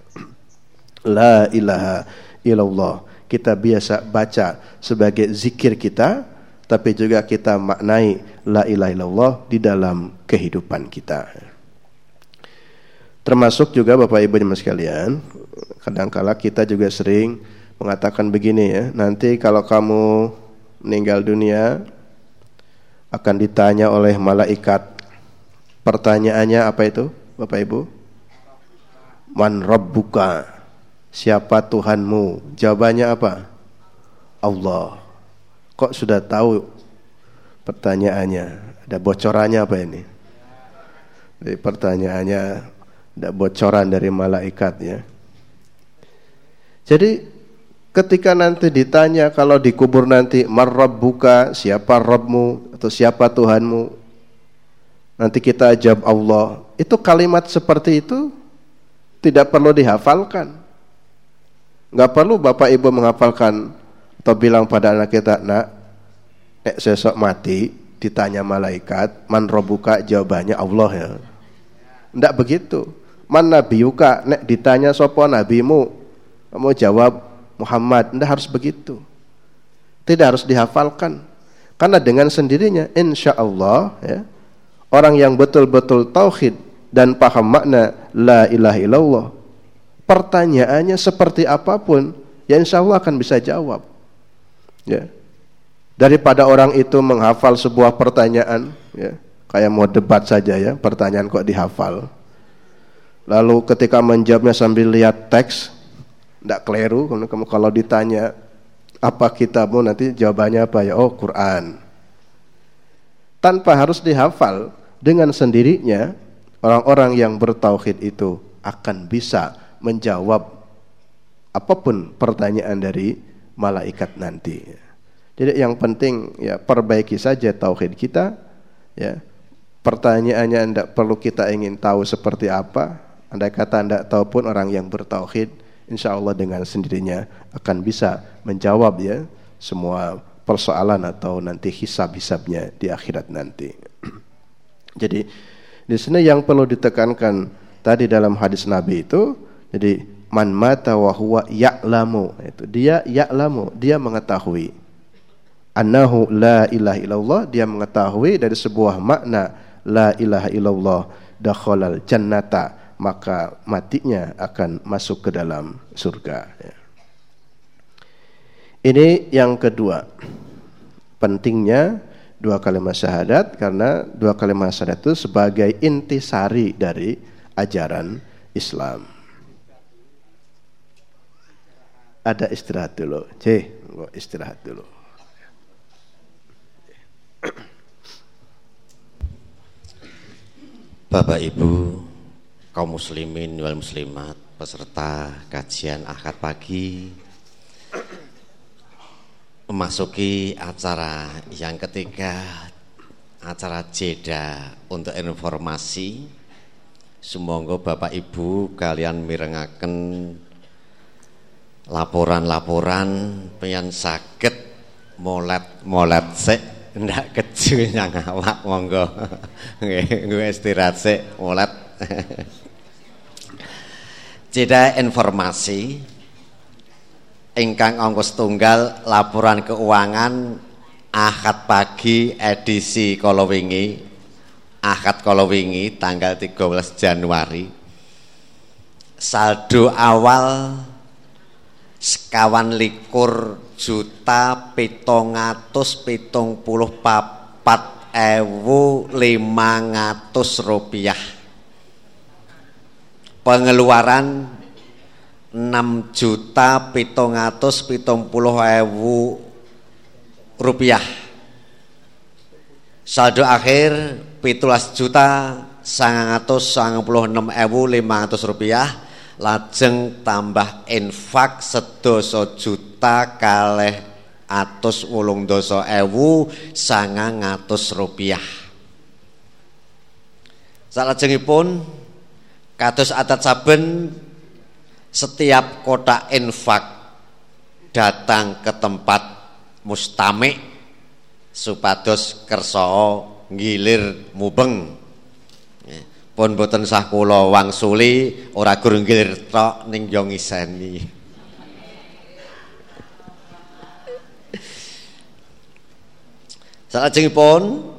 <clears throat> la ilaha ilallah. Kita biasa baca sebagai zikir kita, tapi juga kita maknai la ilaha illallah di dalam kehidupan kita. Termasuk juga Bapak Ibu dan sekalian, kadangkala kita juga sering mengatakan begini ya, nanti kalau kamu meninggal dunia akan ditanya oleh malaikat. Pertanyaannya apa itu, Bapak Ibu? Man rabbuka? Siapa Tuhanmu? Jawabannya apa? Allah. Kok sudah tahu pertanyaannya? Ada bocorannya apa ini? Jadi pertanyaannya ada bocoran dari malaikat ya. Jadi ketika nanti ditanya kalau dikubur nanti buka siapa Rabbmu atau siapa Tuhanmu nanti kita jawab Allah itu kalimat seperti itu tidak perlu dihafalkan Nggak perlu bapak ibu menghafalkan atau bilang pada anak kita, nak, nek sesok mati ditanya malaikat, man robuka jawabannya Allah ya. Nggak begitu. Man nabiuka, nek ditanya sopo nabimu, kamu jawab Muhammad. Nggak harus begitu. Tidak harus dihafalkan. Karena dengan sendirinya, insya Allah, ya, orang yang betul-betul tauhid dan paham makna la ilaha illallah pertanyaannya seperti apa pun, ya insya Allah akan bisa jawab. Ya. Daripada orang itu menghafal sebuah pertanyaan, ya, kayak mau debat saja ya, pertanyaan kok dihafal. Lalu ketika menjawabnya sambil lihat teks, tidak keliru. Kamu kalau ditanya apa kitabmu nanti jawabannya apa ya? Oh Quran. Tanpa harus dihafal, dengan sendirinya orang-orang yang bertauhid itu akan bisa menjawab apa pun pertanyaan dari malaikat nanti. Jadi yang penting ya perbaiki saja tauhid kita ya. Pertanyaannya tidak perlu kita ingin tahu seperti apa. Anda kata tidak tahu pun orang yang bertauhid insya Allah dengan sendirinya akan bisa menjawab ya semua persoalan atau nanti hisab-hisabnya di akhirat nanti. <clears throat> Jadi di sini yang perlu ditekankan tadi dalam hadis Nabi itu jadi man mata wa huwa ya'lamu. Itu dia ya'lamu, dia mengetahui. Annahu la ilaha illallah dia mengetahui dari sebuah makna la ilaha illallah dakhalal jannata maka matinya akan masuk ke dalam surga. Ya. ini yang kedua. Pentingnya dua kalimat syahadat karena dua kalimat syahadat itu sebagai intisari dari ajaran Islam ada istirahat dulu. C, istirahat dulu. Bapak Ibu, kaum muslimin wal muslimat, peserta kajian akad pagi memasuki acara yang ketiga, acara jeda untuk informasi. Semoga Bapak Ibu kalian mirengaken laporan-laporan pengen sakit molet-molet sik. Ndak keju yang awak monggo. <laughs> Gue istirahat sik molet. <laughs> Jeda informasi ingkang angka setunggal laporan keuangan Ahad pagi edisi kala wingi Ahad kala wingi tanggal 13 Januari. Saldo awal sekawan likur juta petong atus petong puluh papat ewu lima ngatus rupiah. Pengeluaran enam juta petong atus petong puluh ewu rupiah. Saldo akhir pitulas juta sangang atus sangang puluh enam ewu lima ratus rupiah lajeng tambah infak sedoso juta kalih atus wolung doso ewu sangang atus rupiah. Salajengipun kados adat saben setiap kotak infak datang ke tempat mustamik supados kerso ngilir mubeng pun boten sah kula wangsuli ora gur ngilir tok ning yo ngiseni. Salajengipun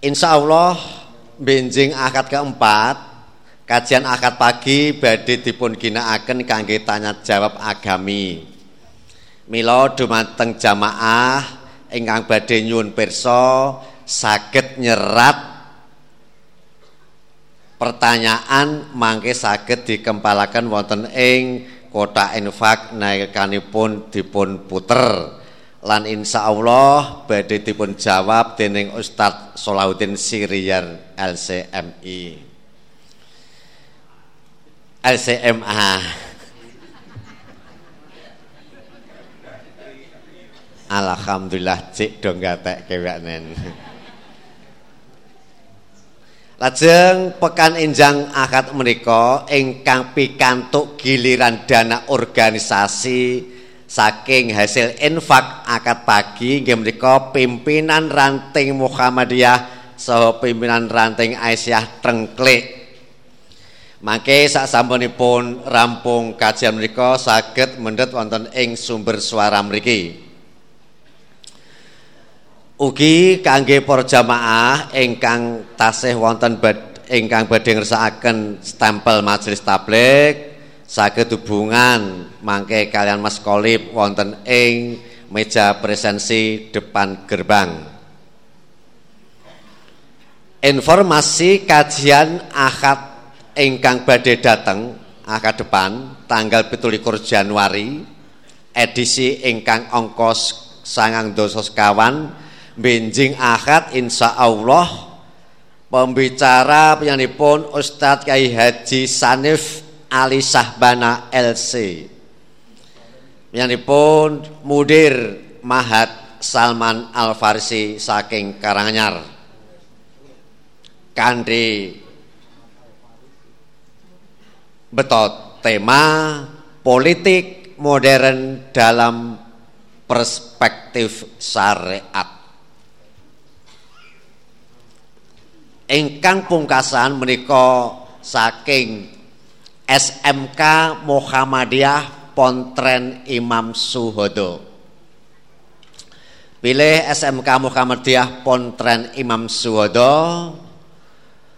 insyaallah benjing akad keempat kajian akad pagi badhe dipun ginakaken kangge tanya jawab agami. Mila dumateng jamaah ingkang badhe nyuwun pirsa saged nyerat pertanyaan mangke saged dikempalaken wonten ing kotak infak naikanipun dipun puter. Lan insya Allah badhe dipun jawab dening Ustadz Solahuddin Siriyar LCMI LCMA Alhamdulillah cik dong gatek kewaknen Lajeng pekan enjang akad menika ingkang pikantuk giliran dana organisasi saking hasil infak akad pagi nggih menika pimpinan ranting Muhammadiyah saha pimpinan ranting Aisyah Trengklik. Mangke sak sampunipun rampung kajian menika saged mendhet wonten ing sumber suara mriki. Ugi kangge para jamaah ingkang tasih wonten bad, ingkang badhe ngersakaken stempel majelis tablik saged hubungan mangke kalian Mas Kolib wonten ing meja presensi depan gerbang. Informasi kajian akad ingkang badhe dateng akad depan tanggal 17 Januari edisi ingkang ongkos sangang dosa sekawan benjing akad insya Allah pembicara penyanipun Ustadz Kiai Haji Sanif Ali Sahbana LC penyanipun Mudir Mahat Salman Al Farsi saking Karanganyar. Kandi betot tema politik modern dalam perspektif syariat ingkang pungkasan menika saking SMK Muhammadiyah Pontren Imam Suhodo. Pilih SMK Muhammadiyah Pontren Imam Suwodo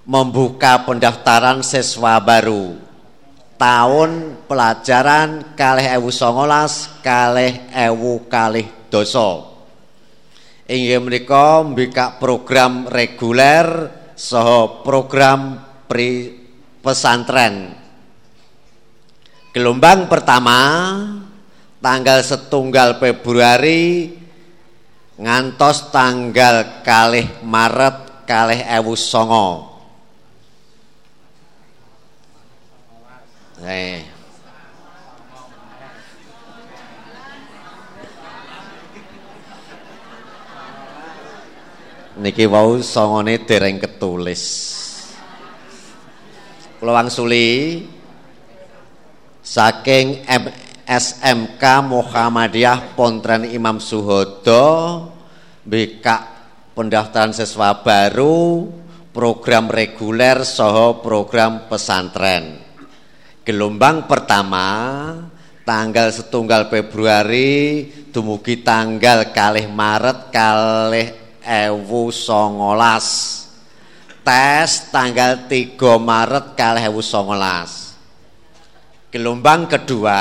membuka pendaftaran siswa baru. Tahun pelajaran kalih ewu songolas kalih ewu kalih doso inggih menika mbikak program reguler soho program pri pesantren gelombang pertama tanggal setunggal Februari ngantos tanggal kalih Maret kalih ewu songo eh. Niki wau songone dereng ketulis. Kula wangsuli saking SMK Muhammadiyah Pontren Imam Suhodo BK pendaftaran siswa baru program reguler soho program pesantren. Gelombang pertama tanggal setunggal Februari dumugi tanggal kalih Maret kalih ewu songolas. Tes tanggal 3 Maret kalih ewu songolas. Gelombang kedua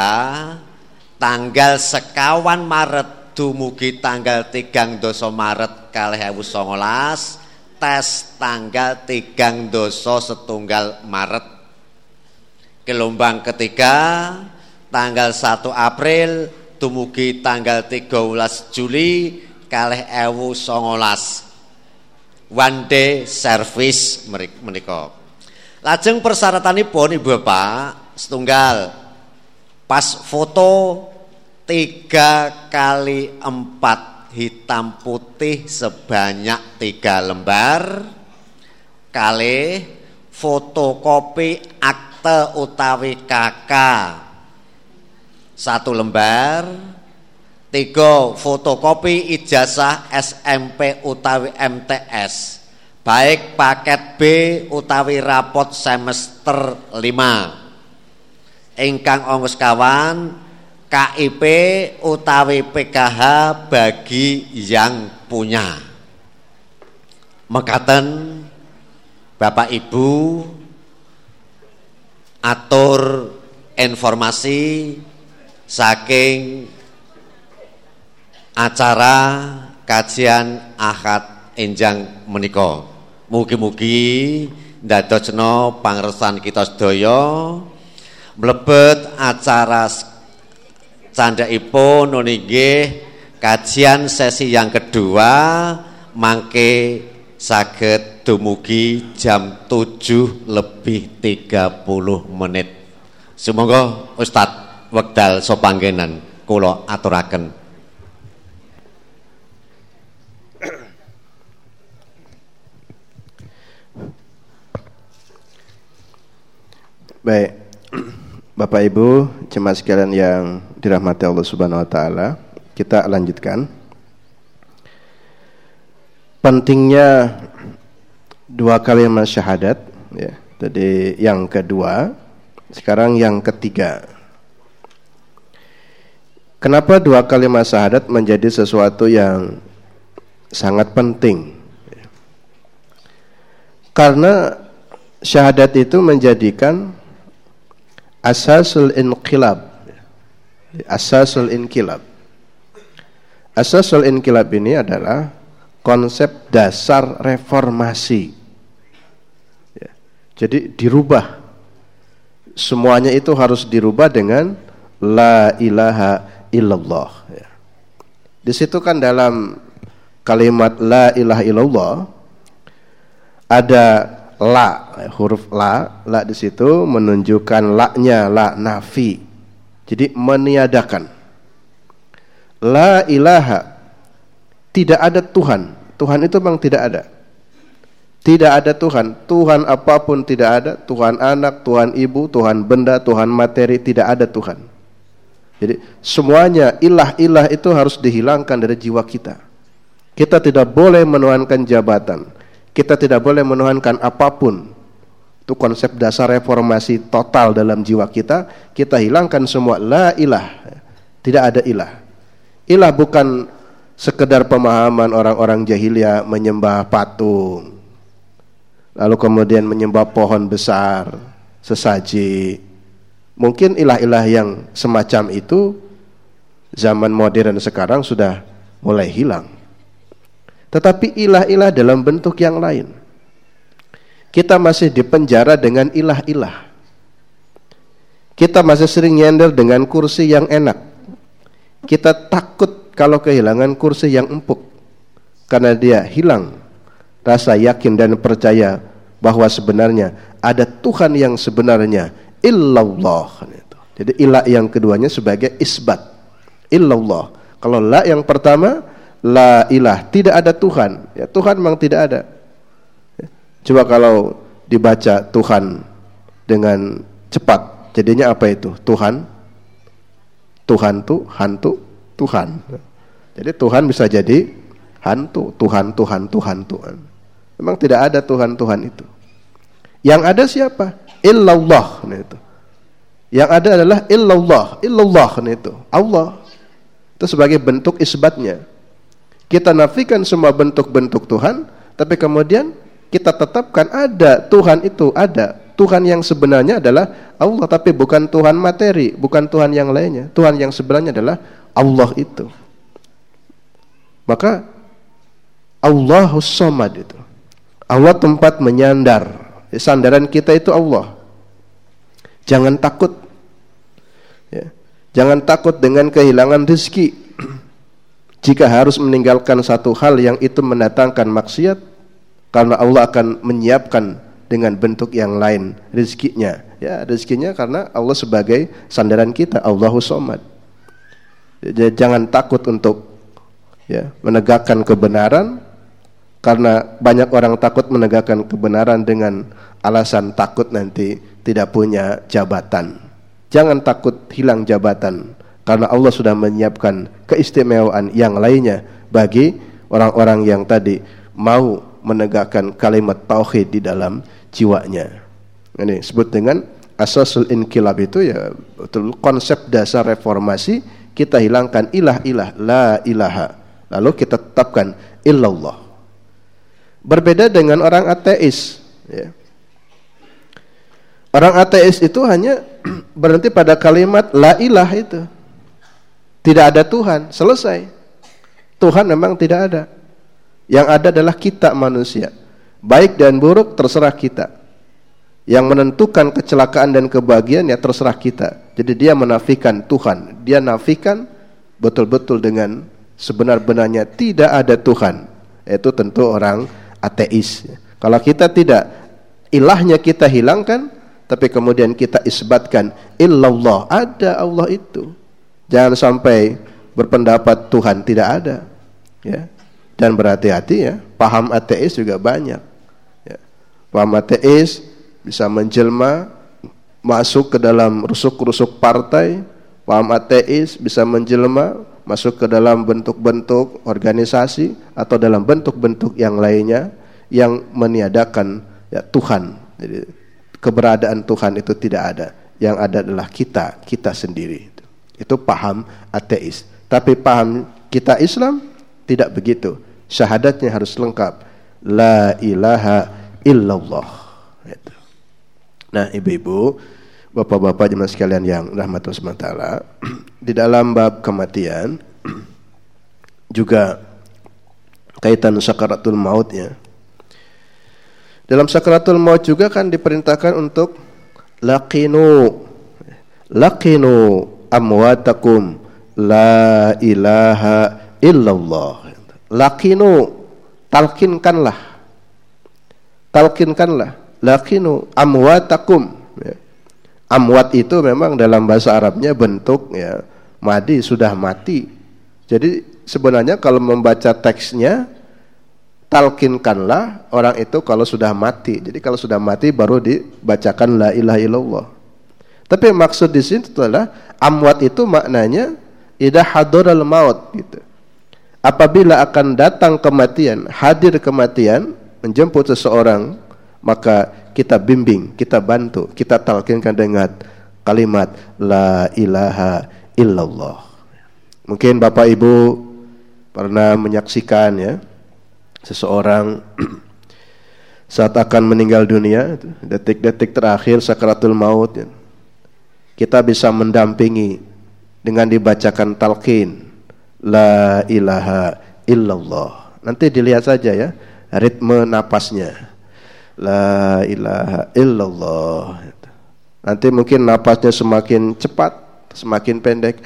tanggal sekawan Maret dumugi tanggal tigang doso Maret kalih ewu songolas. Tes tanggal tigang doso setunggal Maret. Gelombang ketiga tanggal 1 April dumugi tanggal 13 Juli kalih ewu songolas. One day service menika. Lajeng persyaratanipun Ibu Bapak setunggal pas foto tiga kali empat hitam putih sebanyak tiga lembar kali fotokopi akte utawi kakak satu lembar tiga fotokopi ijazah SMP utawi MTS baik paket B utawi rapot semester 5 ingkang ongkos kawan KIP utawi PKH bagi yang punya. Mekaten Bapak Ibu atur informasi saking acara kajian akad enjang menika. Mugi-mugi ndadosna pangresan kita sedaya mlebet acara candhaipun nggih kajian sesi yang kedua mangke saged dumugi jam 7 lebih 30 menit. Semoga Ustadz wekdal sopanggenan kula aturaken. Baik. Bapak Ibu, jemaat sekalian yang dirahmati Allah Subhanahu wa taala, kita lanjutkan. Pentingnya dua kalimat syahadat ya. Tadi yang kedua, sekarang yang ketiga. Kenapa dua kalimat syahadat menjadi sesuatu yang sangat penting? Karena syahadat itu menjadikan asasul inqilab. Asasul inqilab. Asasul inqilab ini adalah konsep dasar reformasi. Ya. jadi dirubah. Semuanya itu harus dirubah dengan la ilaha illallah. Ya. di situ kan dalam kalimat la ilaha illallah ada la huruf la la di situ menunjukkan la-nya la nafi. Jadi meniadakan. La ilaha tidak ada Tuhan. Tuhan itu memang tidak ada. Tidak ada Tuhan. Tuhan apa pun tidak ada. Tuhan anak Tuhan ibu Tuhan benda Tuhan materi tidak ada Tuhan. Jadi semuanya ilah-ilah itu harus dihilangkan dari jiwa kita. Kita tidak boleh menuhankan jabatan kita tidak boleh menuhankan apa pun. Itu konsep dasar reformasi total dalam jiwa kita. Kita hilangkan semua la ilah. Tidak ada ilah. Ilah bukan sekedar pemahaman orang-orang jahiliyah menyembah patung. Lalu kemudian menyembah pohon besar, sesaji. Mungkin ilah-ilah yang semacam itu zaman modern sekarang sudah mulai hilang. Tetapi ilah-ilah dalam bentuk yang lain. Kita masih dipenjara dengan ilah-ilah. Kita masih sering nyender dengan kursi yang enak. Kita takut kalau kehilangan kursi yang empuk. Karena dia hilang rasa yakin dan percaya bahwa sebenarnya ada Tuhan yang sebenarnya illallah. Jadi ilah yang keduanya sebagai isbat. Illallah. Kalau la yang pertama la ilah, tidak ada Tuhan. Ya, Tuhan memang tidak ada. Ya. Coba kalau dibaca Tuhan dengan cepat, jadinya apa itu? Tuhan, Tuhan tuh hantu, Tuhan. Jadi Tuhan bisa jadi hantu, Tuhan, Tuhan, Tuhan, Tuhan. Memang tidak ada Tuhan-Tuhan itu. Yang ada siapa? Illallah. Nah itu. Yang ada adalah illallah, illallah nah itu. Allah. Itu sebagai bentuk isbatnya. Kita nafikan semua bentuk-bentuk Tuhan, tapi kemudian kita tetapkan ada Tuhan itu ada. Tuhan yang sebenarnya adalah Allah tapi bukan Tuhan materi, bukan Tuhan yang lainnya. Tuhan yang sebenarnya adalah Allah itu. Maka Allahus Somad itu. Allah tempat menyandar. Sandaran kita itu Allah. Jangan takut. Ya. Jangan takut dengan kehilangan rezeki. Jika harus meninggalkan satu hal yang itu mendatangkan maksiat, karena Allah akan menyiapkan dengan bentuk yang lain rezekinya. Ya, rezekinya karena Allah sebagai sandaran kita, Allahu Somad. Jangan takut untuk ya, menegakkan kebenaran karena banyak orang takut menegakkan kebenaran dengan alasan takut nanti tidak punya jabatan. Jangan takut hilang jabatan karena Allah sudah menyiapkan keistimewaan yang lainnya bagi orang-orang yang tadi mau menegakkan kalimat tauhid di dalam jiwanya. Ini sebut dengan asasul inkilab itu ya betul konsep dasar reformasi kita hilangkan ilah-ilah la ilaha lalu kita tetapkan illallah Berbeda dengan orang ateis. Ya. Orang ateis itu hanya <clears throat> berhenti pada kalimat la ilah itu. Tidak ada Tuhan, selesai. Tuhan memang tidak ada. Yang ada adalah kita manusia. Baik dan buruk terserah kita. Yang menentukan kecelakaan dan kebahagiaan ya terserah kita. Jadi dia menafikan Tuhan. Dia nafikan betul-betul dengan sebenar-benarnya tidak ada Tuhan. Itu tentu orang ateis. Kalau kita tidak ilahnya kita hilangkan, tapi kemudian kita isbatkan illallah, ada Allah itu. Jangan sampai berpendapat Tuhan tidak ada. Ya. Dan berhati-hati ya, paham ateis juga banyak. Ya. Paham ateis bisa menjelma masuk ke dalam rusuk-rusuk partai, paham ateis bisa menjelma masuk ke dalam bentuk-bentuk organisasi atau dalam bentuk-bentuk yang lainnya yang meniadakan ya, Tuhan. Jadi keberadaan Tuhan itu tidak ada. Yang ada adalah kita, kita sendiri. Itu paham ateis. Tapi paham kita Islam tidak begitu. Syahadatnya harus lengkap. La ilaha illallah. Itu. Nah, ibu-ibu, bapak-bapak jemaah sekalian yang rahmat Allah <clears throat> di dalam bab kematian <clears throat> juga kaitan sakaratul maut ya. Dalam sakaratul maut juga kan diperintahkan untuk laqinu laqinu amwatakum la ilaha illallah. Laqinu talkinkanlah. Talkinkanlah laqinu amwatakum ya. Amwat itu memang dalam bahasa Arabnya bentuk ya madi sudah mati. Jadi sebenarnya kalau membaca teksnya talkinkanlah orang itu kalau sudah mati. Jadi kalau sudah mati baru dibacakan la ilaha illallah. Tapi maksud di sini adalah amwat itu maknanya idza hadaral maut gitu. Apabila akan datang kematian, hadir kematian menjemput seseorang, maka kita bimbing, kita bantu, kita talkinkan dengan kalimat la ilaha illallah. Mungkin Bapak Ibu pernah menyaksikan ya seseorang <clears throat> saat akan meninggal dunia detik-detik terakhir sakaratul maut ya, kita bisa mendampingi dengan dibacakan talqin la ilaha illallah. Nanti dilihat saja ya ritme napasnya. La ilaha illallah. Nanti mungkin napasnya semakin cepat semakin pendek.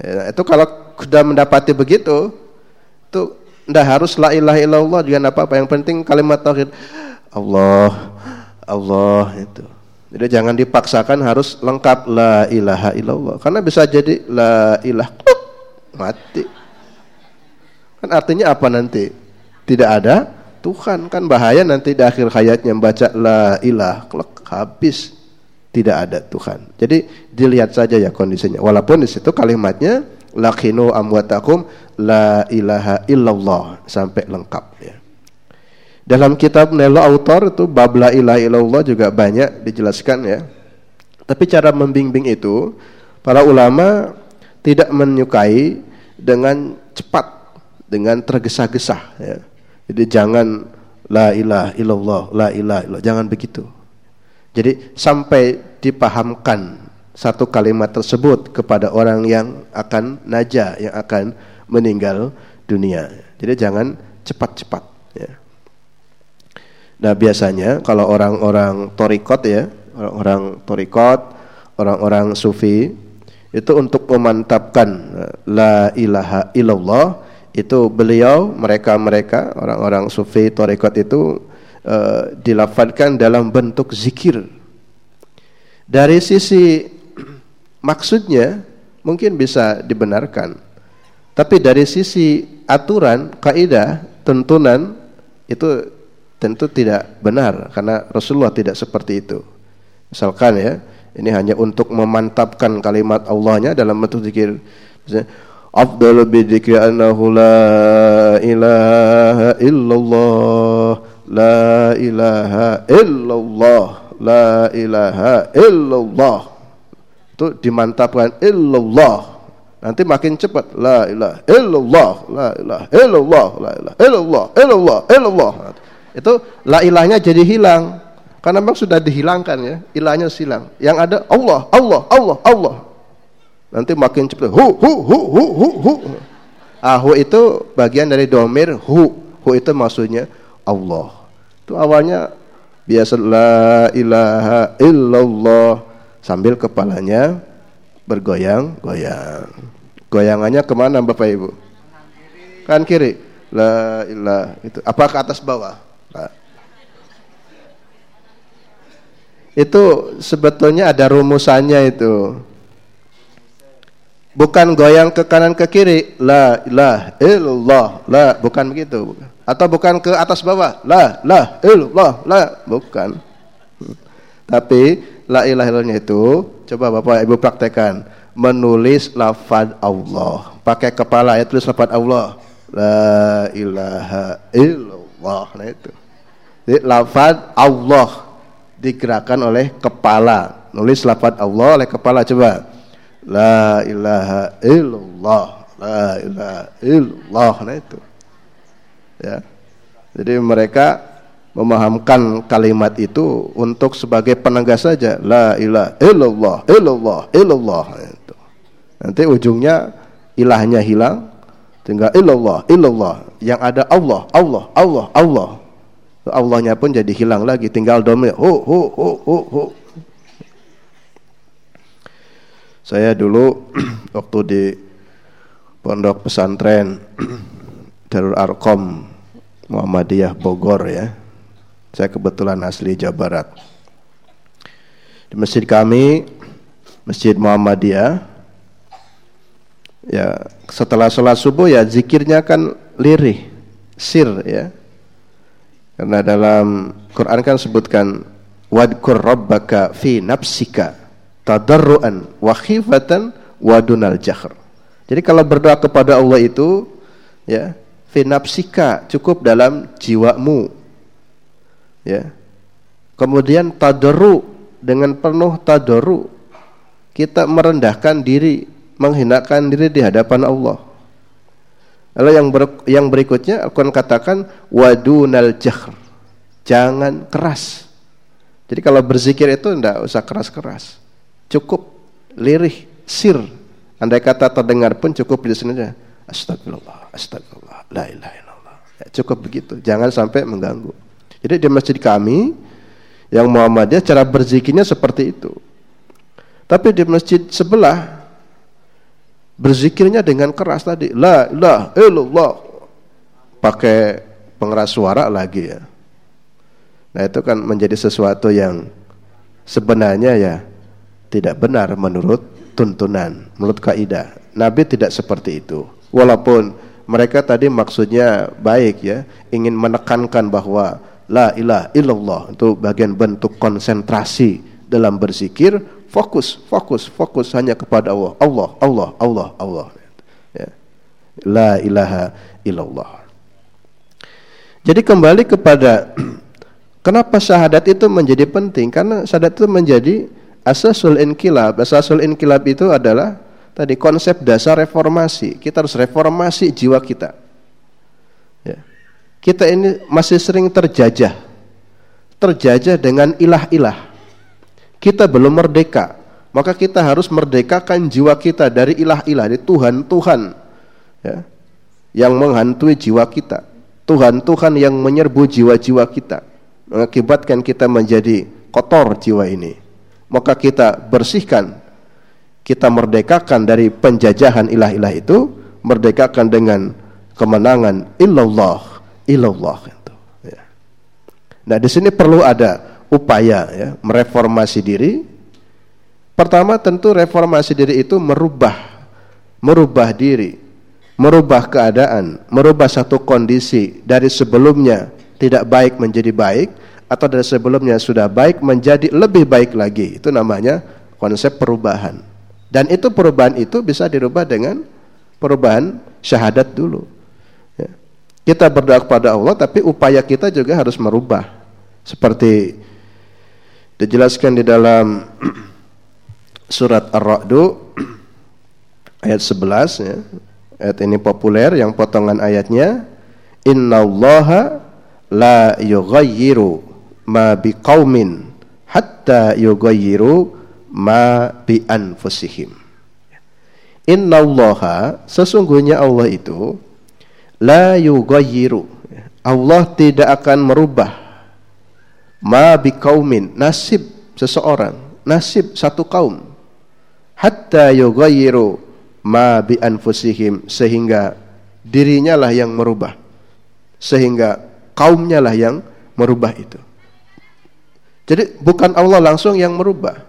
Ya, itu kalau sudah mendapati begitu itu tidak harus la ilaha illallah juga apa-apa. Yang penting kalimat tauhid. Allah Allah itu jadi jangan dipaksakan harus lengkap la ilaha illallah. Karena bisa jadi la ilah mati. Kan artinya apa nanti? Tidak ada Tuhan. Kan bahaya nanti di akhir hayatnya membaca la ilah klek habis tidak ada Tuhan. Jadi dilihat saja ya kondisinya. Walaupun di situ kalimatnya lakinu amwatakum la ilaha illallah sampai lengkap ya. Dalam kitab Nelo Autor itu bab la ilaha illallah juga banyak dijelaskan ya. Tapi cara membimbing itu para ulama tidak menyukai dengan cepat, dengan tergesa-gesa ya. Jadi jangan la ilaha illallah, la ilaha illallah, jangan begitu. Jadi sampai dipahamkan satu kalimat tersebut kepada orang yang akan naja, yang akan meninggal dunia. Jadi jangan cepat-cepat ya. Nah biasanya kalau orang-orang torikot ya, orang-orang torikot, orang-orang sufi itu untuk memantapkan eh, la ilaha illallah itu beliau mereka-mereka orang-orang sufi torikot itu uh, dilafadkan dalam bentuk zikir. Dari sisi <clears throat> maksudnya mungkin bisa dibenarkan. Tapi dari sisi aturan, kaidah, tuntunan itu tentu tidak benar karena Rasulullah tidak seperti itu. Misalkan ya, ini hanya untuk memantapkan kalimat Allahnya dalam bentuk zikir. Misalnya, Afdalu bidzikri annahu la ilaha illallah la ilaha illallah la ilaha illallah itu dimantapkan illallah nanti makin cepat la ilaha illallah la ilaha illallah la ilaha illallah illallah illallah itu la ilahnya jadi hilang. Karena memang sudah dihilangkan ya ilahnya hilang yang ada Allah Allah Allah Allah. Nanti makin cepat hu hu hu hu hu hu. Ah hu itu bagian dari domir hu. Hu itu maksudnya Allah. Itu awalnya biasa la ilaha illallah sambil kepalanya bergoyang-goyang goyangannya ke mana bapak ibu? Kan kiri. La ilaha itu apa ke atas bawah itu sebetulnya ada rumusannya itu. Bukan goyang ke kanan ke kiri, la ilah illallah, la bukan begitu. Atau bukan ke atas bawah, la la illallah, la bukan. Tapi la ilah illallah itu coba Bapak Ibu praktekkan menulis lafaz Allah. Pakai kepala ya tulis lafaz Allah. La ilaha illallah. Nah itu. Jadi Allah digerakkan oleh kepala. Nulis lafaz Allah oleh kepala coba. La ilaha illallah. La ilaha illallah. Nah itu. Ya. Jadi mereka memahamkan kalimat itu untuk sebagai penegas saja. La ilaha illallah, illallah, illallah. Nah, itu. Nanti ujungnya ilahnya hilang, tinggal illallah, illallah. Yang ada Allah, Allah, Allah, Allah. Allahnya pun jadi hilang lagi. Tinggal domir. Hu hu hu hu hu. Saya dulu <clears throat> waktu di pondok pesantren <clears throat> Darul Arkom Muhammadiyah Bogor ya. Saya kebetulan asli Jawa Barat. Di masjid kami Masjid Muhammadiyah ya setelah sholat subuh ya zikirnya kan lirih sir ya karena dalam Quran kan sebutkan wadkur rabbaka fi nafsika tadarruan wa khifatan wa dunal jahr. Jadi kalau berdoa kepada Allah itu ya fi nafsika cukup dalam jiwamu. Ya. Kemudian tadarru dengan penuh tadarru kita merendahkan diri, menghinakan diri di hadapan Allah. Lalu yang ber, yang berikutnya Al-Quran katakan wadunal jahr. Jangan keras. Jadi kalau berzikir itu tidak usah keras-keras. Cukup lirih, sir. Andai kata terdengar pun cukup di sini aja. Astagfirullah, astagfirullah, la ilaha illallah. Ya, cukup begitu. Jangan sampai mengganggu. Jadi di masjid kami yang Muhammadiyah cara berzikirnya seperti itu. Tapi di masjid sebelah berzikirnya dengan keras tadi. La ilaha illallah. Pakai pengeras suara lagi ya. Nah itu kan menjadi sesuatu yang sebenarnya ya tidak benar menurut tuntunan menurut kaidah. Nabi tidak seperti itu. Walaupun mereka tadi maksudnya baik ya ingin menekankan bahwa la ilaha illallah itu bagian bentuk konsentrasi dalam berzikir Fokus, fokus, fokus hanya kepada Allah. Allah, Allah, Allah, Allah. Ya. La ilaha illallah. Jadi kembali kepada <clears throat> kenapa syahadat itu menjadi penting? Karena syahadat itu menjadi asasul inkilab. Asasul inkilab itu adalah tadi konsep dasar reformasi. Kita harus reformasi jiwa kita. Ya. Kita ini masih sering terjajah. Terjajah dengan ilah-ilah kita belum merdeka. Maka kita harus merdekakan jiwa kita dari ilah-ilah, dari Tuhan-Tuhan ya, yang menghantui jiwa kita. Tuhan-Tuhan yang menyerbu jiwa-jiwa kita. Mengakibatkan kita menjadi kotor jiwa ini. Maka kita bersihkan, kita merdekakan dari penjajahan ilah-ilah itu, merdekakan dengan kemenangan illallah, illallah itu. Ya. Nah di sini perlu ada upaya ya, mereformasi diri. Pertama tentu reformasi diri itu merubah merubah diri, merubah keadaan, merubah satu kondisi dari sebelumnya tidak baik menjadi baik atau dari sebelumnya sudah baik menjadi lebih baik lagi. Itu namanya konsep perubahan. Dan itu perubahan itu bisa dirubah dengan perubahan syahadat dulu. Ya. Kita berdoa kepada Allah tapi upaya kita juga harus merubah. Seperti dijelaskan di dalam <clears throat> surat Ar-Ra'du <clears throat> ayat 11 ya. Ayat ini populer yang potongan ayatnya Innallaha la yughayyiru ma biqaumin hatta yughayyiru ma bi anfusihim. Innallaha sesungguhnya Allah itu la yughayyiru. Allah tidak akan merubah ma biqaumin nasib seseorang nasib satu kaum. Hatta yughayyiru ma bi anfusihim sehingga dirinya lah yang merubah. Sehingga kaumnya lah yang merubah itu. Jadi bukan Allah langsung yang merubah.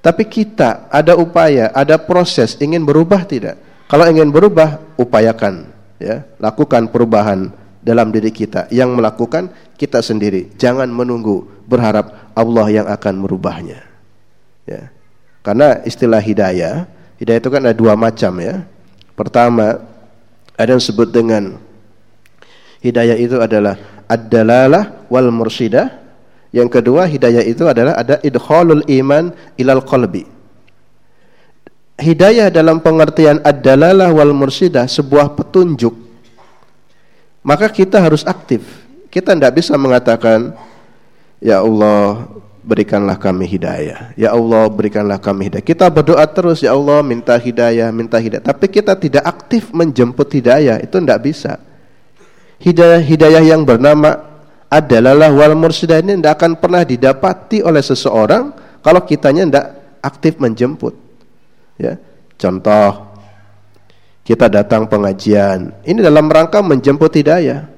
Tapi kita ada upaya ada proses ingin berubah tidak? Kalau ingin berubah upayakan ya. Lakukan perubahan dalam diri kita. Yang melakukan kita sendiri. Jangan menunggu berharap Allah yang akan merubahnya. Ya. Karena istilah hidayah hidayah itu kan ada dua macam ya. Pertama ada yang disebut dengan hidayah itu adalah ad-dalalah wal mursidah yang kedua hidayah itu adalah ada idkhalul iman ilal qalbi. Hidayah dalam pengertian ad-dalalah wal mursidah sebuah petunjuk maka kita harus aktif. Kita tidak bisa mengatakan, Ya Allah, berikanlah kami hidayah. Ya Allah, berikanlah kami hidayah. Kita berdoa terus, Ya Allah, minta hidayah, minta hidayah. Tapi kita tidak aktif menjemput hidayah, itu tidak bisa. Hidayah-hidayah yang bernama adalah wal mursidah ini tidak akan pernah didapati oleh seseorang kalau kitanya tidak aktif menjemput. Ya, contoh kita datang pengajian. Ini dalam rangka menjemput hidayah.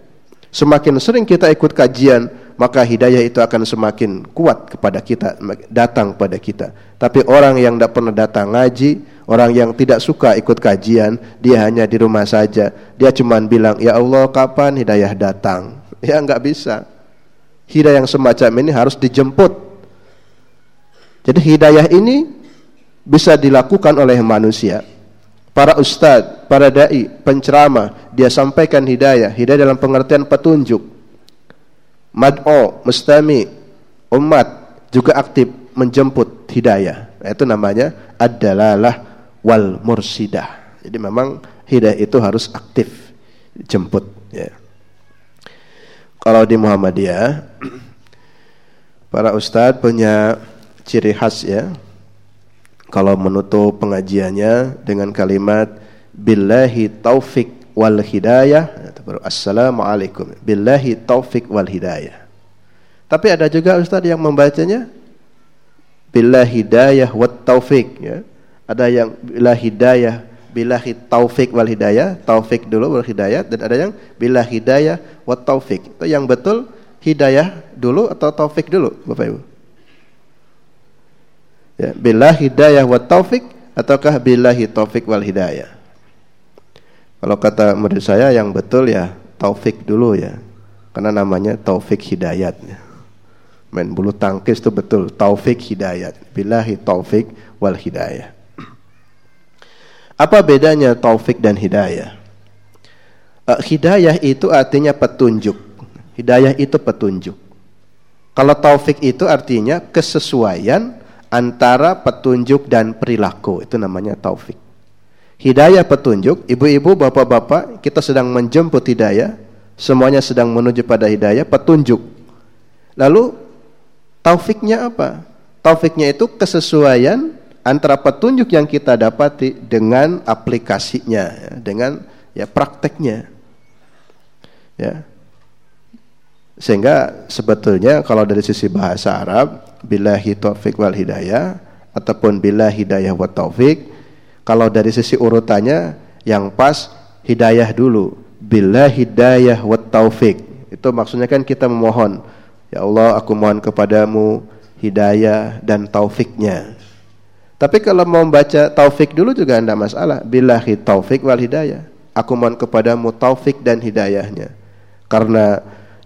Semakin sering kita ikut kajian, maka hidayah itu akan semakin kuat kepada kita, datang pada kita. Tapi orang yang tidak pernah datang ngaji, orang yang tidak suka ikut kajian, dia hanya di rumah saja. Dia cuma bilang, "Ya Allah, kapan hidayah datang?" <laughs> Ya enggak bisa. Hidayah yang semacam ini harus dijemput. Jadi hidayah ini bisa dilakukan oleh manusia para ustadz, para dai, penceramah, dia sampaikan hidayah, hidayah dalam pengertian petunjuk. Mad'o, mustami, umat juga aktif menjemput hidayah. Itu namanya adalah wal mursidah. Jadi memang hidayah itu harus aktif jemput ya. Kalau di Muhammadiyah <clears throat> para ustadz punya ciri khas ya. Kalau menutup pengajiannya dengan kalimat billahi taufik wal hidayah baru assalamualaikum billahi taufik wal hidayah. Tapi ada juga ustadz yang membacanya billahi hidayah wat taufik ya. Ada yang bila hidayah billahi taufik wal hidayah, taufik dulu wal hidayah dan ada yang bila hidayah wat taufik. Itu yang betul hidayah dulu atau taufik dulu, Bapak Ibu? Ya, bila hidayah wa taufik ataukah billahi taufik wal hidayah? Kalau kata murid saya yang betul ya taufik dulu ya. Karena namanya taufik hidayat. Main bulu tangkis itu betul taufik hidayat. Billahi taufik wal hidayah. Apa bedanya taufik dan hidayah? Uh, hidayah itu artinya petunjuk. Hidayah itu petunjuk. Kalau taufik itu artinya kesesuaian antara petunjuk dan perilaku. Itu namanya taufik. Hidayah petunjuk, ibu-ibu, bapak-bapak, kita sedang menjemput hidayah, semuanya sedang menuju pada hidayah, petunjuk. Lalu taufiknya apa? Taufiknya itu kesesuaian antara petunjuk yang kita dapati dengan aplikasinya, ya, dengan ya prakteknya. Ya. Sehingga sebetulnya kalau dari sisi bahasa Arab billahi taufik wal hidayah ataupun bila hidayah wa taufik kalau dari sisi urutannya yang pas hidayah dulu bila hidayah wa taufik itu maksudnya kan kita memohon ya Allah aku mohon kepadamu hidayah dan taufiknya tapi kalau mau baca taufik dulu juga tidak masalah billahi taufik wal hidayah. Aku mohon kepadamu taufik dan hidayahnya. Karena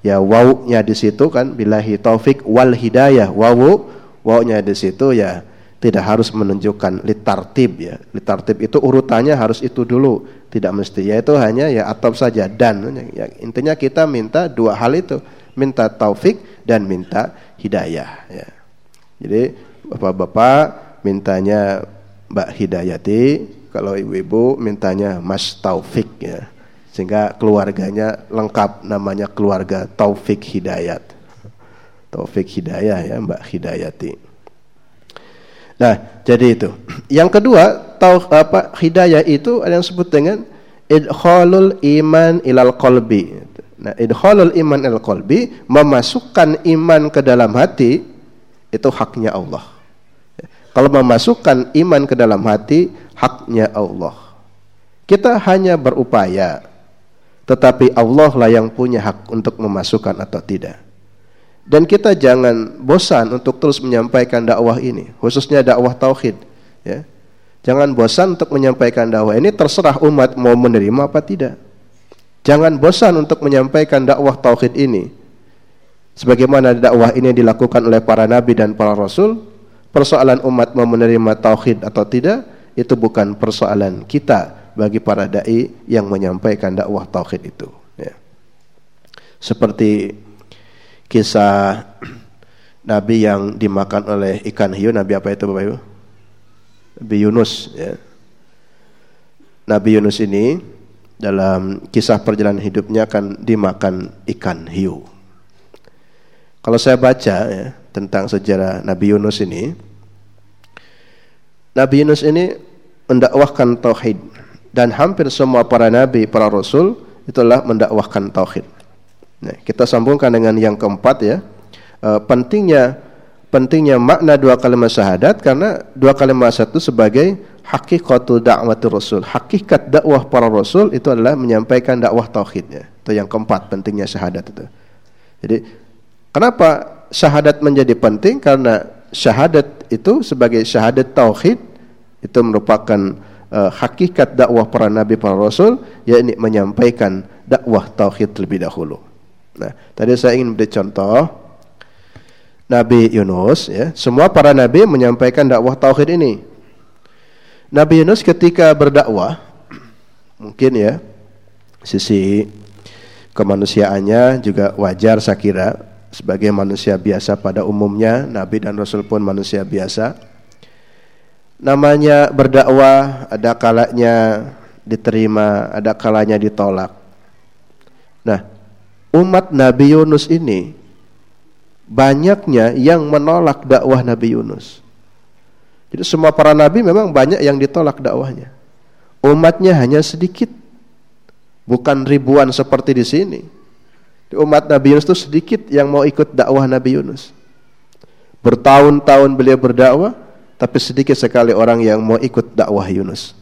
ya wawunya di situ kan bilahi taufik wal hidayah. Wawu wawunya di situ ya tidak harus menunjukkan litartib ya. Litartib itu urutannya harus itu dulu. Tidak mesti ya itu hanya ya atau saja dan. Ya, intinya kita minta dua hal itu minta taufik dan minta hidayah ya. Jadi bapak-bapak mintanya Mbak Hidayati kalau ibu-ibu mintanya Mas Taufik ya sehingga keluarganya lengkap namanya keluarga Taufik Hidayat. Taufik Hidayah ya Mbak Hidayati. Nah, jadi itu. <clears throat> Yang kedua, tauf apa hidayah itu ada yang sebut dengan idkhalul iman ilal qalbi. Nah, idkhalul iman ilal qalbi memasukkan iman ke dalam hati itu haknya Allah. Kalau memasukkan iman ke dalam hati haknya Allah. Kita hanya berupaya tetapi Allah lah yang punya hak untuk memasukkan atau tidak. Dan kita jangan bosan untuk terus menyampaikan dakwah ini, khususnya dakwah tauhid, ya. Jangan bosan untuk menyampaikan dakwah ini terserah umat mau menerima apa tidak. Jangan bosan untuk menyampaikan dakwah tauhid ini. Sebagaimana dakwah ini dilakukan oleh para nabi dan para rasul, persoalan umat mau menerima tauhid atau tidak itu bukan persoalan kita, bagi para dai yang menyampaikan dakwah tauhid itu ya. Seperti kisah <clears throat> Nabi yang dimakan oleh ikan hiu, Nabi apa itu Bapak Ibu? Nabi Yunus ya. Nabi Yunus ini dalam kisah perjalanan hidupnya akan dimakan ikan hiu. Kalau saya baca ya, tentang sejarah Nabi Yunus ini, Nabi Yunus ini mendakwahkan tauhid dan hampir semua para nabi, para rasul itulah mendakwahkan tauhid. Nah, kita sambungkan dengan yang keempat ya. E, pentingnya pentingnya makna dua kalimat syahadat karena dua kalimat satu sebagai hakikatul dakwati rasul. Hakikat dakwah para rasul itu adalah menyampaikan dakwah tauhid ya. Itu yang keempat pentingnya syahadat itu. Jadi kenapa syahadat menjadi penting? Karena syahadat itu sebagai syahadat tauhid itu merupakan uh, hakikat dakwah para nabi para rasul yakni menyampaikan dakwah tauhid terlebih dahulu. Nah, tadi saya ingin beri contoh Nabi Yunus ya, semua para nabi menyampaikan dakwah tauhid ini. Nabi Yunus ketika berdakwah mungkin ya sisi kemanusiaannya juga wajar saya kira sebagai manusia biasa pada umumnya nabi dan rasul pun manusia biasa namanya berdakwah ada kalanya diterima, ada kalanya ditolak. Nah, umat Nabi Yunus ini banyaknya yang menolak dakwah Nabi Yunus. Jadi semua para nabi memang banyak yang ditolak dakwahnya. Umatnya hanya sedikit. Bukan ribuan seperti di sini. Di umat Nabi Yunus itu sedikit yang mau ikut dakwah Nabi Yunus. Bertahun-tahun beliau berdakwah, tapi sedikit sekali orang yang mau ikut dakwah Yunus.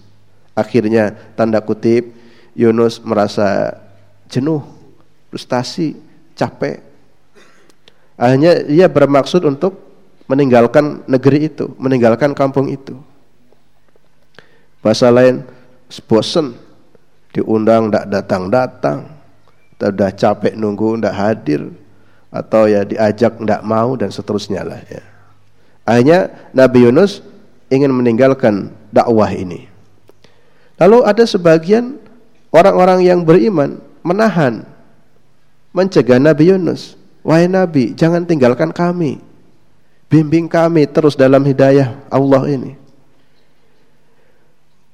Akhirnya tanda kutip Yunus merasa jenuh, frustasi, capek. Akhirnya ia bermaksud untuk meninggalkan negeri itu, meninggalkan kampung itu. Bahasa lain, bosen, diundang tidak datang-datang, sudah capek nunggu tidak hadir atau ya diajak tidak mau dan seterusnya lah ya. Akhirnya Nabi Yunus ingin meninggalkan dakwah ini. Lalu ada sebagian orang-orang yang beriman menahan mencegah Nabi Yunus. Wahai Nabi, jangan tinggalkan kami. Bimbing kami terus dalam hidayah Allah ini.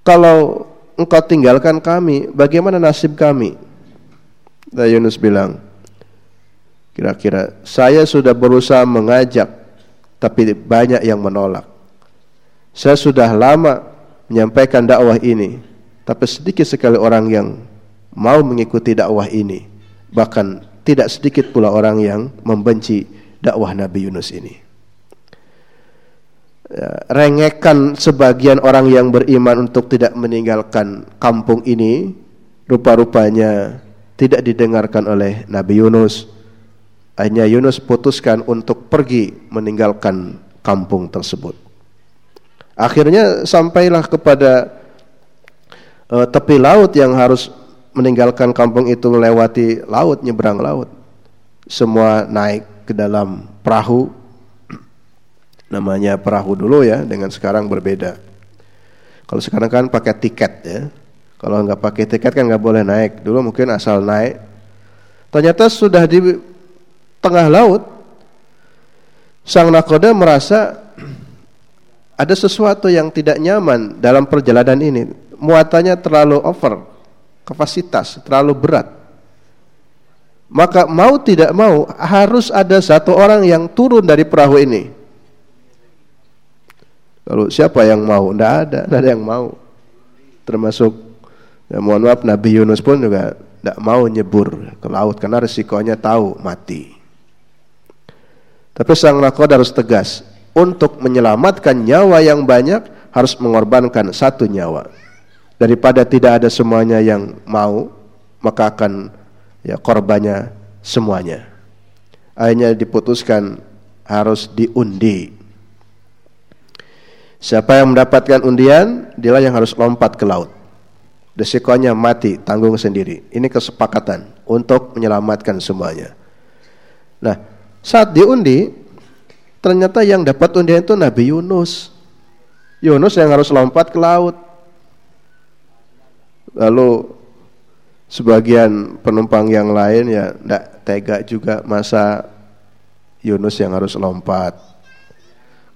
Kalau engkau tinggalkan kami, bagaimana nasib kami? Dan Yunus bilang, kira-kira saya sudah berusaha mengajak, tapi banyak yang menolak. Saya sudah lama menyampaikan dakwah ini, tapi sedikit sekali orang yang mau mengikuti dakwah ini. Bahkan tidak sedikit pula orang yang membenci dakwah Nabi Yunus ini. Ya, rengekan sebagian orang yang beriman untuk tidak meninggalkan kampung ini, rupa-rupanya tidak didengarkan oleh Nabi Yunus. Akhirnya Yunus putuskan untuk pergi meninggalkan kampung tersebut. Akhirnya sampailah kepada uh, tepi laut yang harus meninggalkan kampung itu melewati laut, nyebrang laut. Semua naik ke dalam perahu. <clears throat> Namanya perahu dulu ya, dengan sekarang berbeda. Kalau sekarang kan pakai tiket ya. Kalau nggak pakai tiket kan nggak boleh naik. Dulu mungkin asal naik. Ternyata sudah di tengah laut, sang nakoda merasa ada sesuatu yang tidak nyaman dalam perjalanan ini. Muatannya terlalu over, kapasitas terlalu berat. Maka mau tidak mau harus ada satu orang yang turun dari perahu ini. Lalu siapa yang mau? Tidak ada, tidak ada yang mau. Termasuk Ya, mohon maaf Nabi Yunus pun juga tidak mau nyebur ke laut karena resikonya tahu mati. Tapi sang nakoda harus tegas untuk menyelamatkan nyawa yang banyak harus mengorbankan satu nyawa. Daripada tidak ada semuanya yang mau, maka akan ya korbannya semuanya. Akhirnya diputuskan harus diundi. Siapa yang mendapatkan undian, dialah yang harus lompat ke laut. Resikonya mati, tanggung sendiri. Ini kesepakatan untuk menyelamatkan semuanya. Nah, saat diundi, ternyata yang dapat undian itu Nabi Yunus. Yunus yang harus lompat ke laut. Lalu sebagian penumpang yang lain ya tidak tega juga masa Yunus yang harus lompat.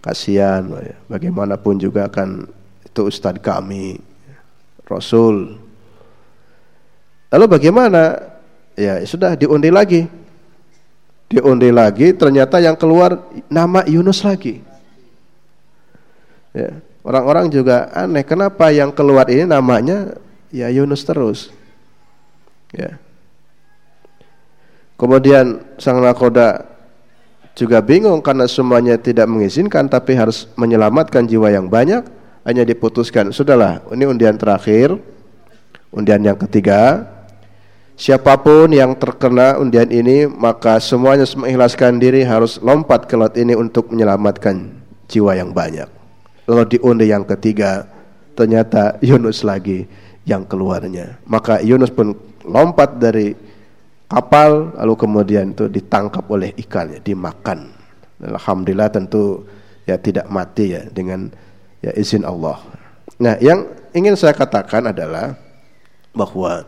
Kasihan, ya. bagaimanapun juga kan itu ustadz kami Rasul. Lalu bagaimana? Ya sudah diundi lagi. Diundi lagi ternyata yang keluar nama Yunus lagi. Ya, orang-orang juga aneh kenapa yang keluar ini namanya ya Yunus terus. Ya. Kemudian sang nakoda juga bingung karena semuanya tidak mengizinkan tapi harus menyelamatkan jiwa yang banyak hanya diputuskan sudahlah ini undian terakhir undian yang ketiga siapa pun yang terkena undian ini maka semuanya mengikhlaskan diri harus lompat ke laut ini untuk menyelamatkan jiwa yang banyak. Lalu di undi yang ketiga ternyata Yunus lagi yang keluarnya. Maka Yunus pun lompat dari kapal lalu kemudian itu ditangkap oleh ikannya dimakan. Alhamdulillah tentu ya tidak mati ya dengan ya izin Allah. Nah, yang ingin saya katakan adalah bahwa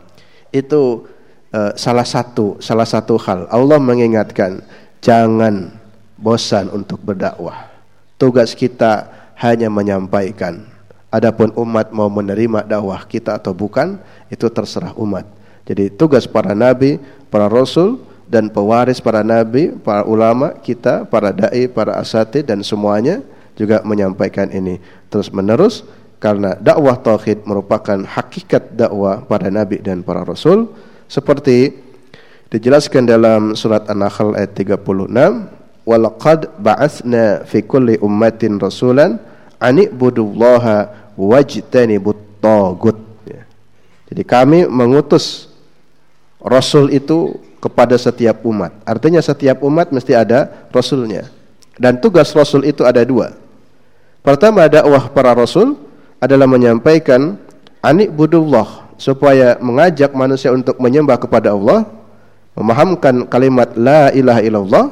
itu uh, salah satu salah satu hal Allah mengingatkan jangan bosan untuk berdakwah. Tugas kita hanya menyampaikan Adapun umat mau menerima dakwah kita atau bukan, itu terserah umat. Jadi tugas para nabi, para rasul dan pewaris para nabi, para ulama kita, para dai, para asatid dan semuanya juga menyampaikan ini terus menerus karena dakwah tauhid merupakan hakikat dakwah para nabi dan para rasul seperti dijelaskan dalam surat An-Nahl ayat 36 walaqad ba'atsna fi kulli ummatin rasulan anibudullaha wajtanibut tagut. Ya. Jadi kami mengutus Rasul itu kepada setiap umat. Artinya setiap umat mesti ada Rasulnya. Dan tugas Rasul itu ada dua. Pertama dakwah para Rasul adalah menyampaikan anik budullah supaya mengajak manusia untuk menyembah kepada Allah, memahamkan kalimat la ilaha illallah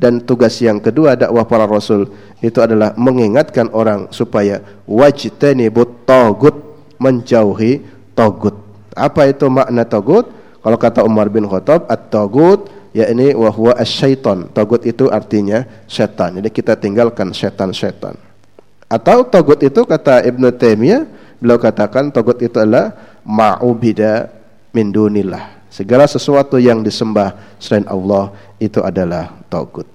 dan tugas yang kedua dakwah para rasul itu adalah mengingatkan orang supaya wajtanibut tagut menjauhi tagut. Apa itu makna tagut? Kalau kata Umar bin Khattab, at-tagut yakni wa huwa asyaiton. Tagut itu artinya setan. Jadi kita tinggalkan setan-setan. Atau tagut itu kata Ibnu Taimiyah, beliau katakan tagut itu adalah ma'ubida min dunillah. Segala sesuatu yang disembah selain Allah itu adalah taugut.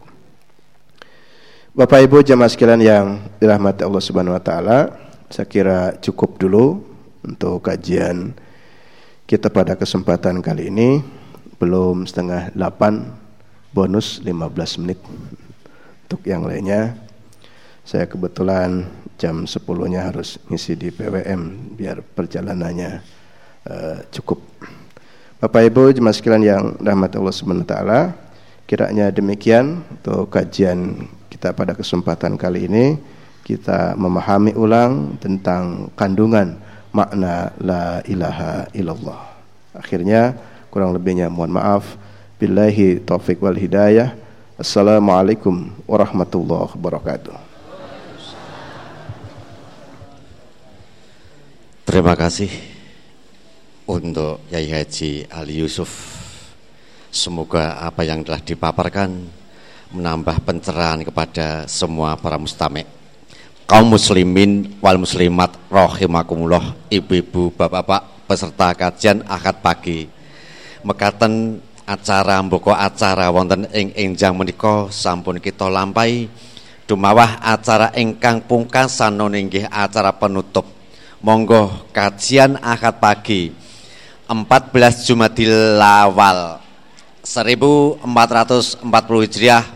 Bapak Ibu jemaah sekalian yang dirahmati Allah Subhanahu wa taala, saya kira cukup dulu untuk kajian kita pada kesempatan kali ini. Belum setengah delapan, bonus 15 menit. Untuk yang lainnya, saya kebetulan jam 10-nya harus ngisi di PWM biar perjalanannya uh, cukup. Bapak Ibu jemaah sekalian yang dirahmati Allah Subhanahu taala, kiranya demikian untuk kajian kita pada kesempatan kali ini kita memahami ulang tentang kandungan makna la ilaha illallah. Akhirnya kurang lebihnya mohon maaf. Billahi taufik wal hidayah. Assalamualaikum warahmatullahi wabarakatuh. Terima kasih untuk Yai Haji Ali Yusuf. Semoga apa yang telah dipaparkan menambah pencerahan kepada semua para mustami' kaum muslimin wal muslimat rahimakumullah ibu-ibu bapak-bapak peserta kajian akad pagi. Mekaten acara mboko acara wonten ing enjang menika sampun kita lampai dumawah acara ingkang pungkasan inggih acara penutup. Monggo kajian akad pagi 14 Jumadil Lawal 1440 Hijriah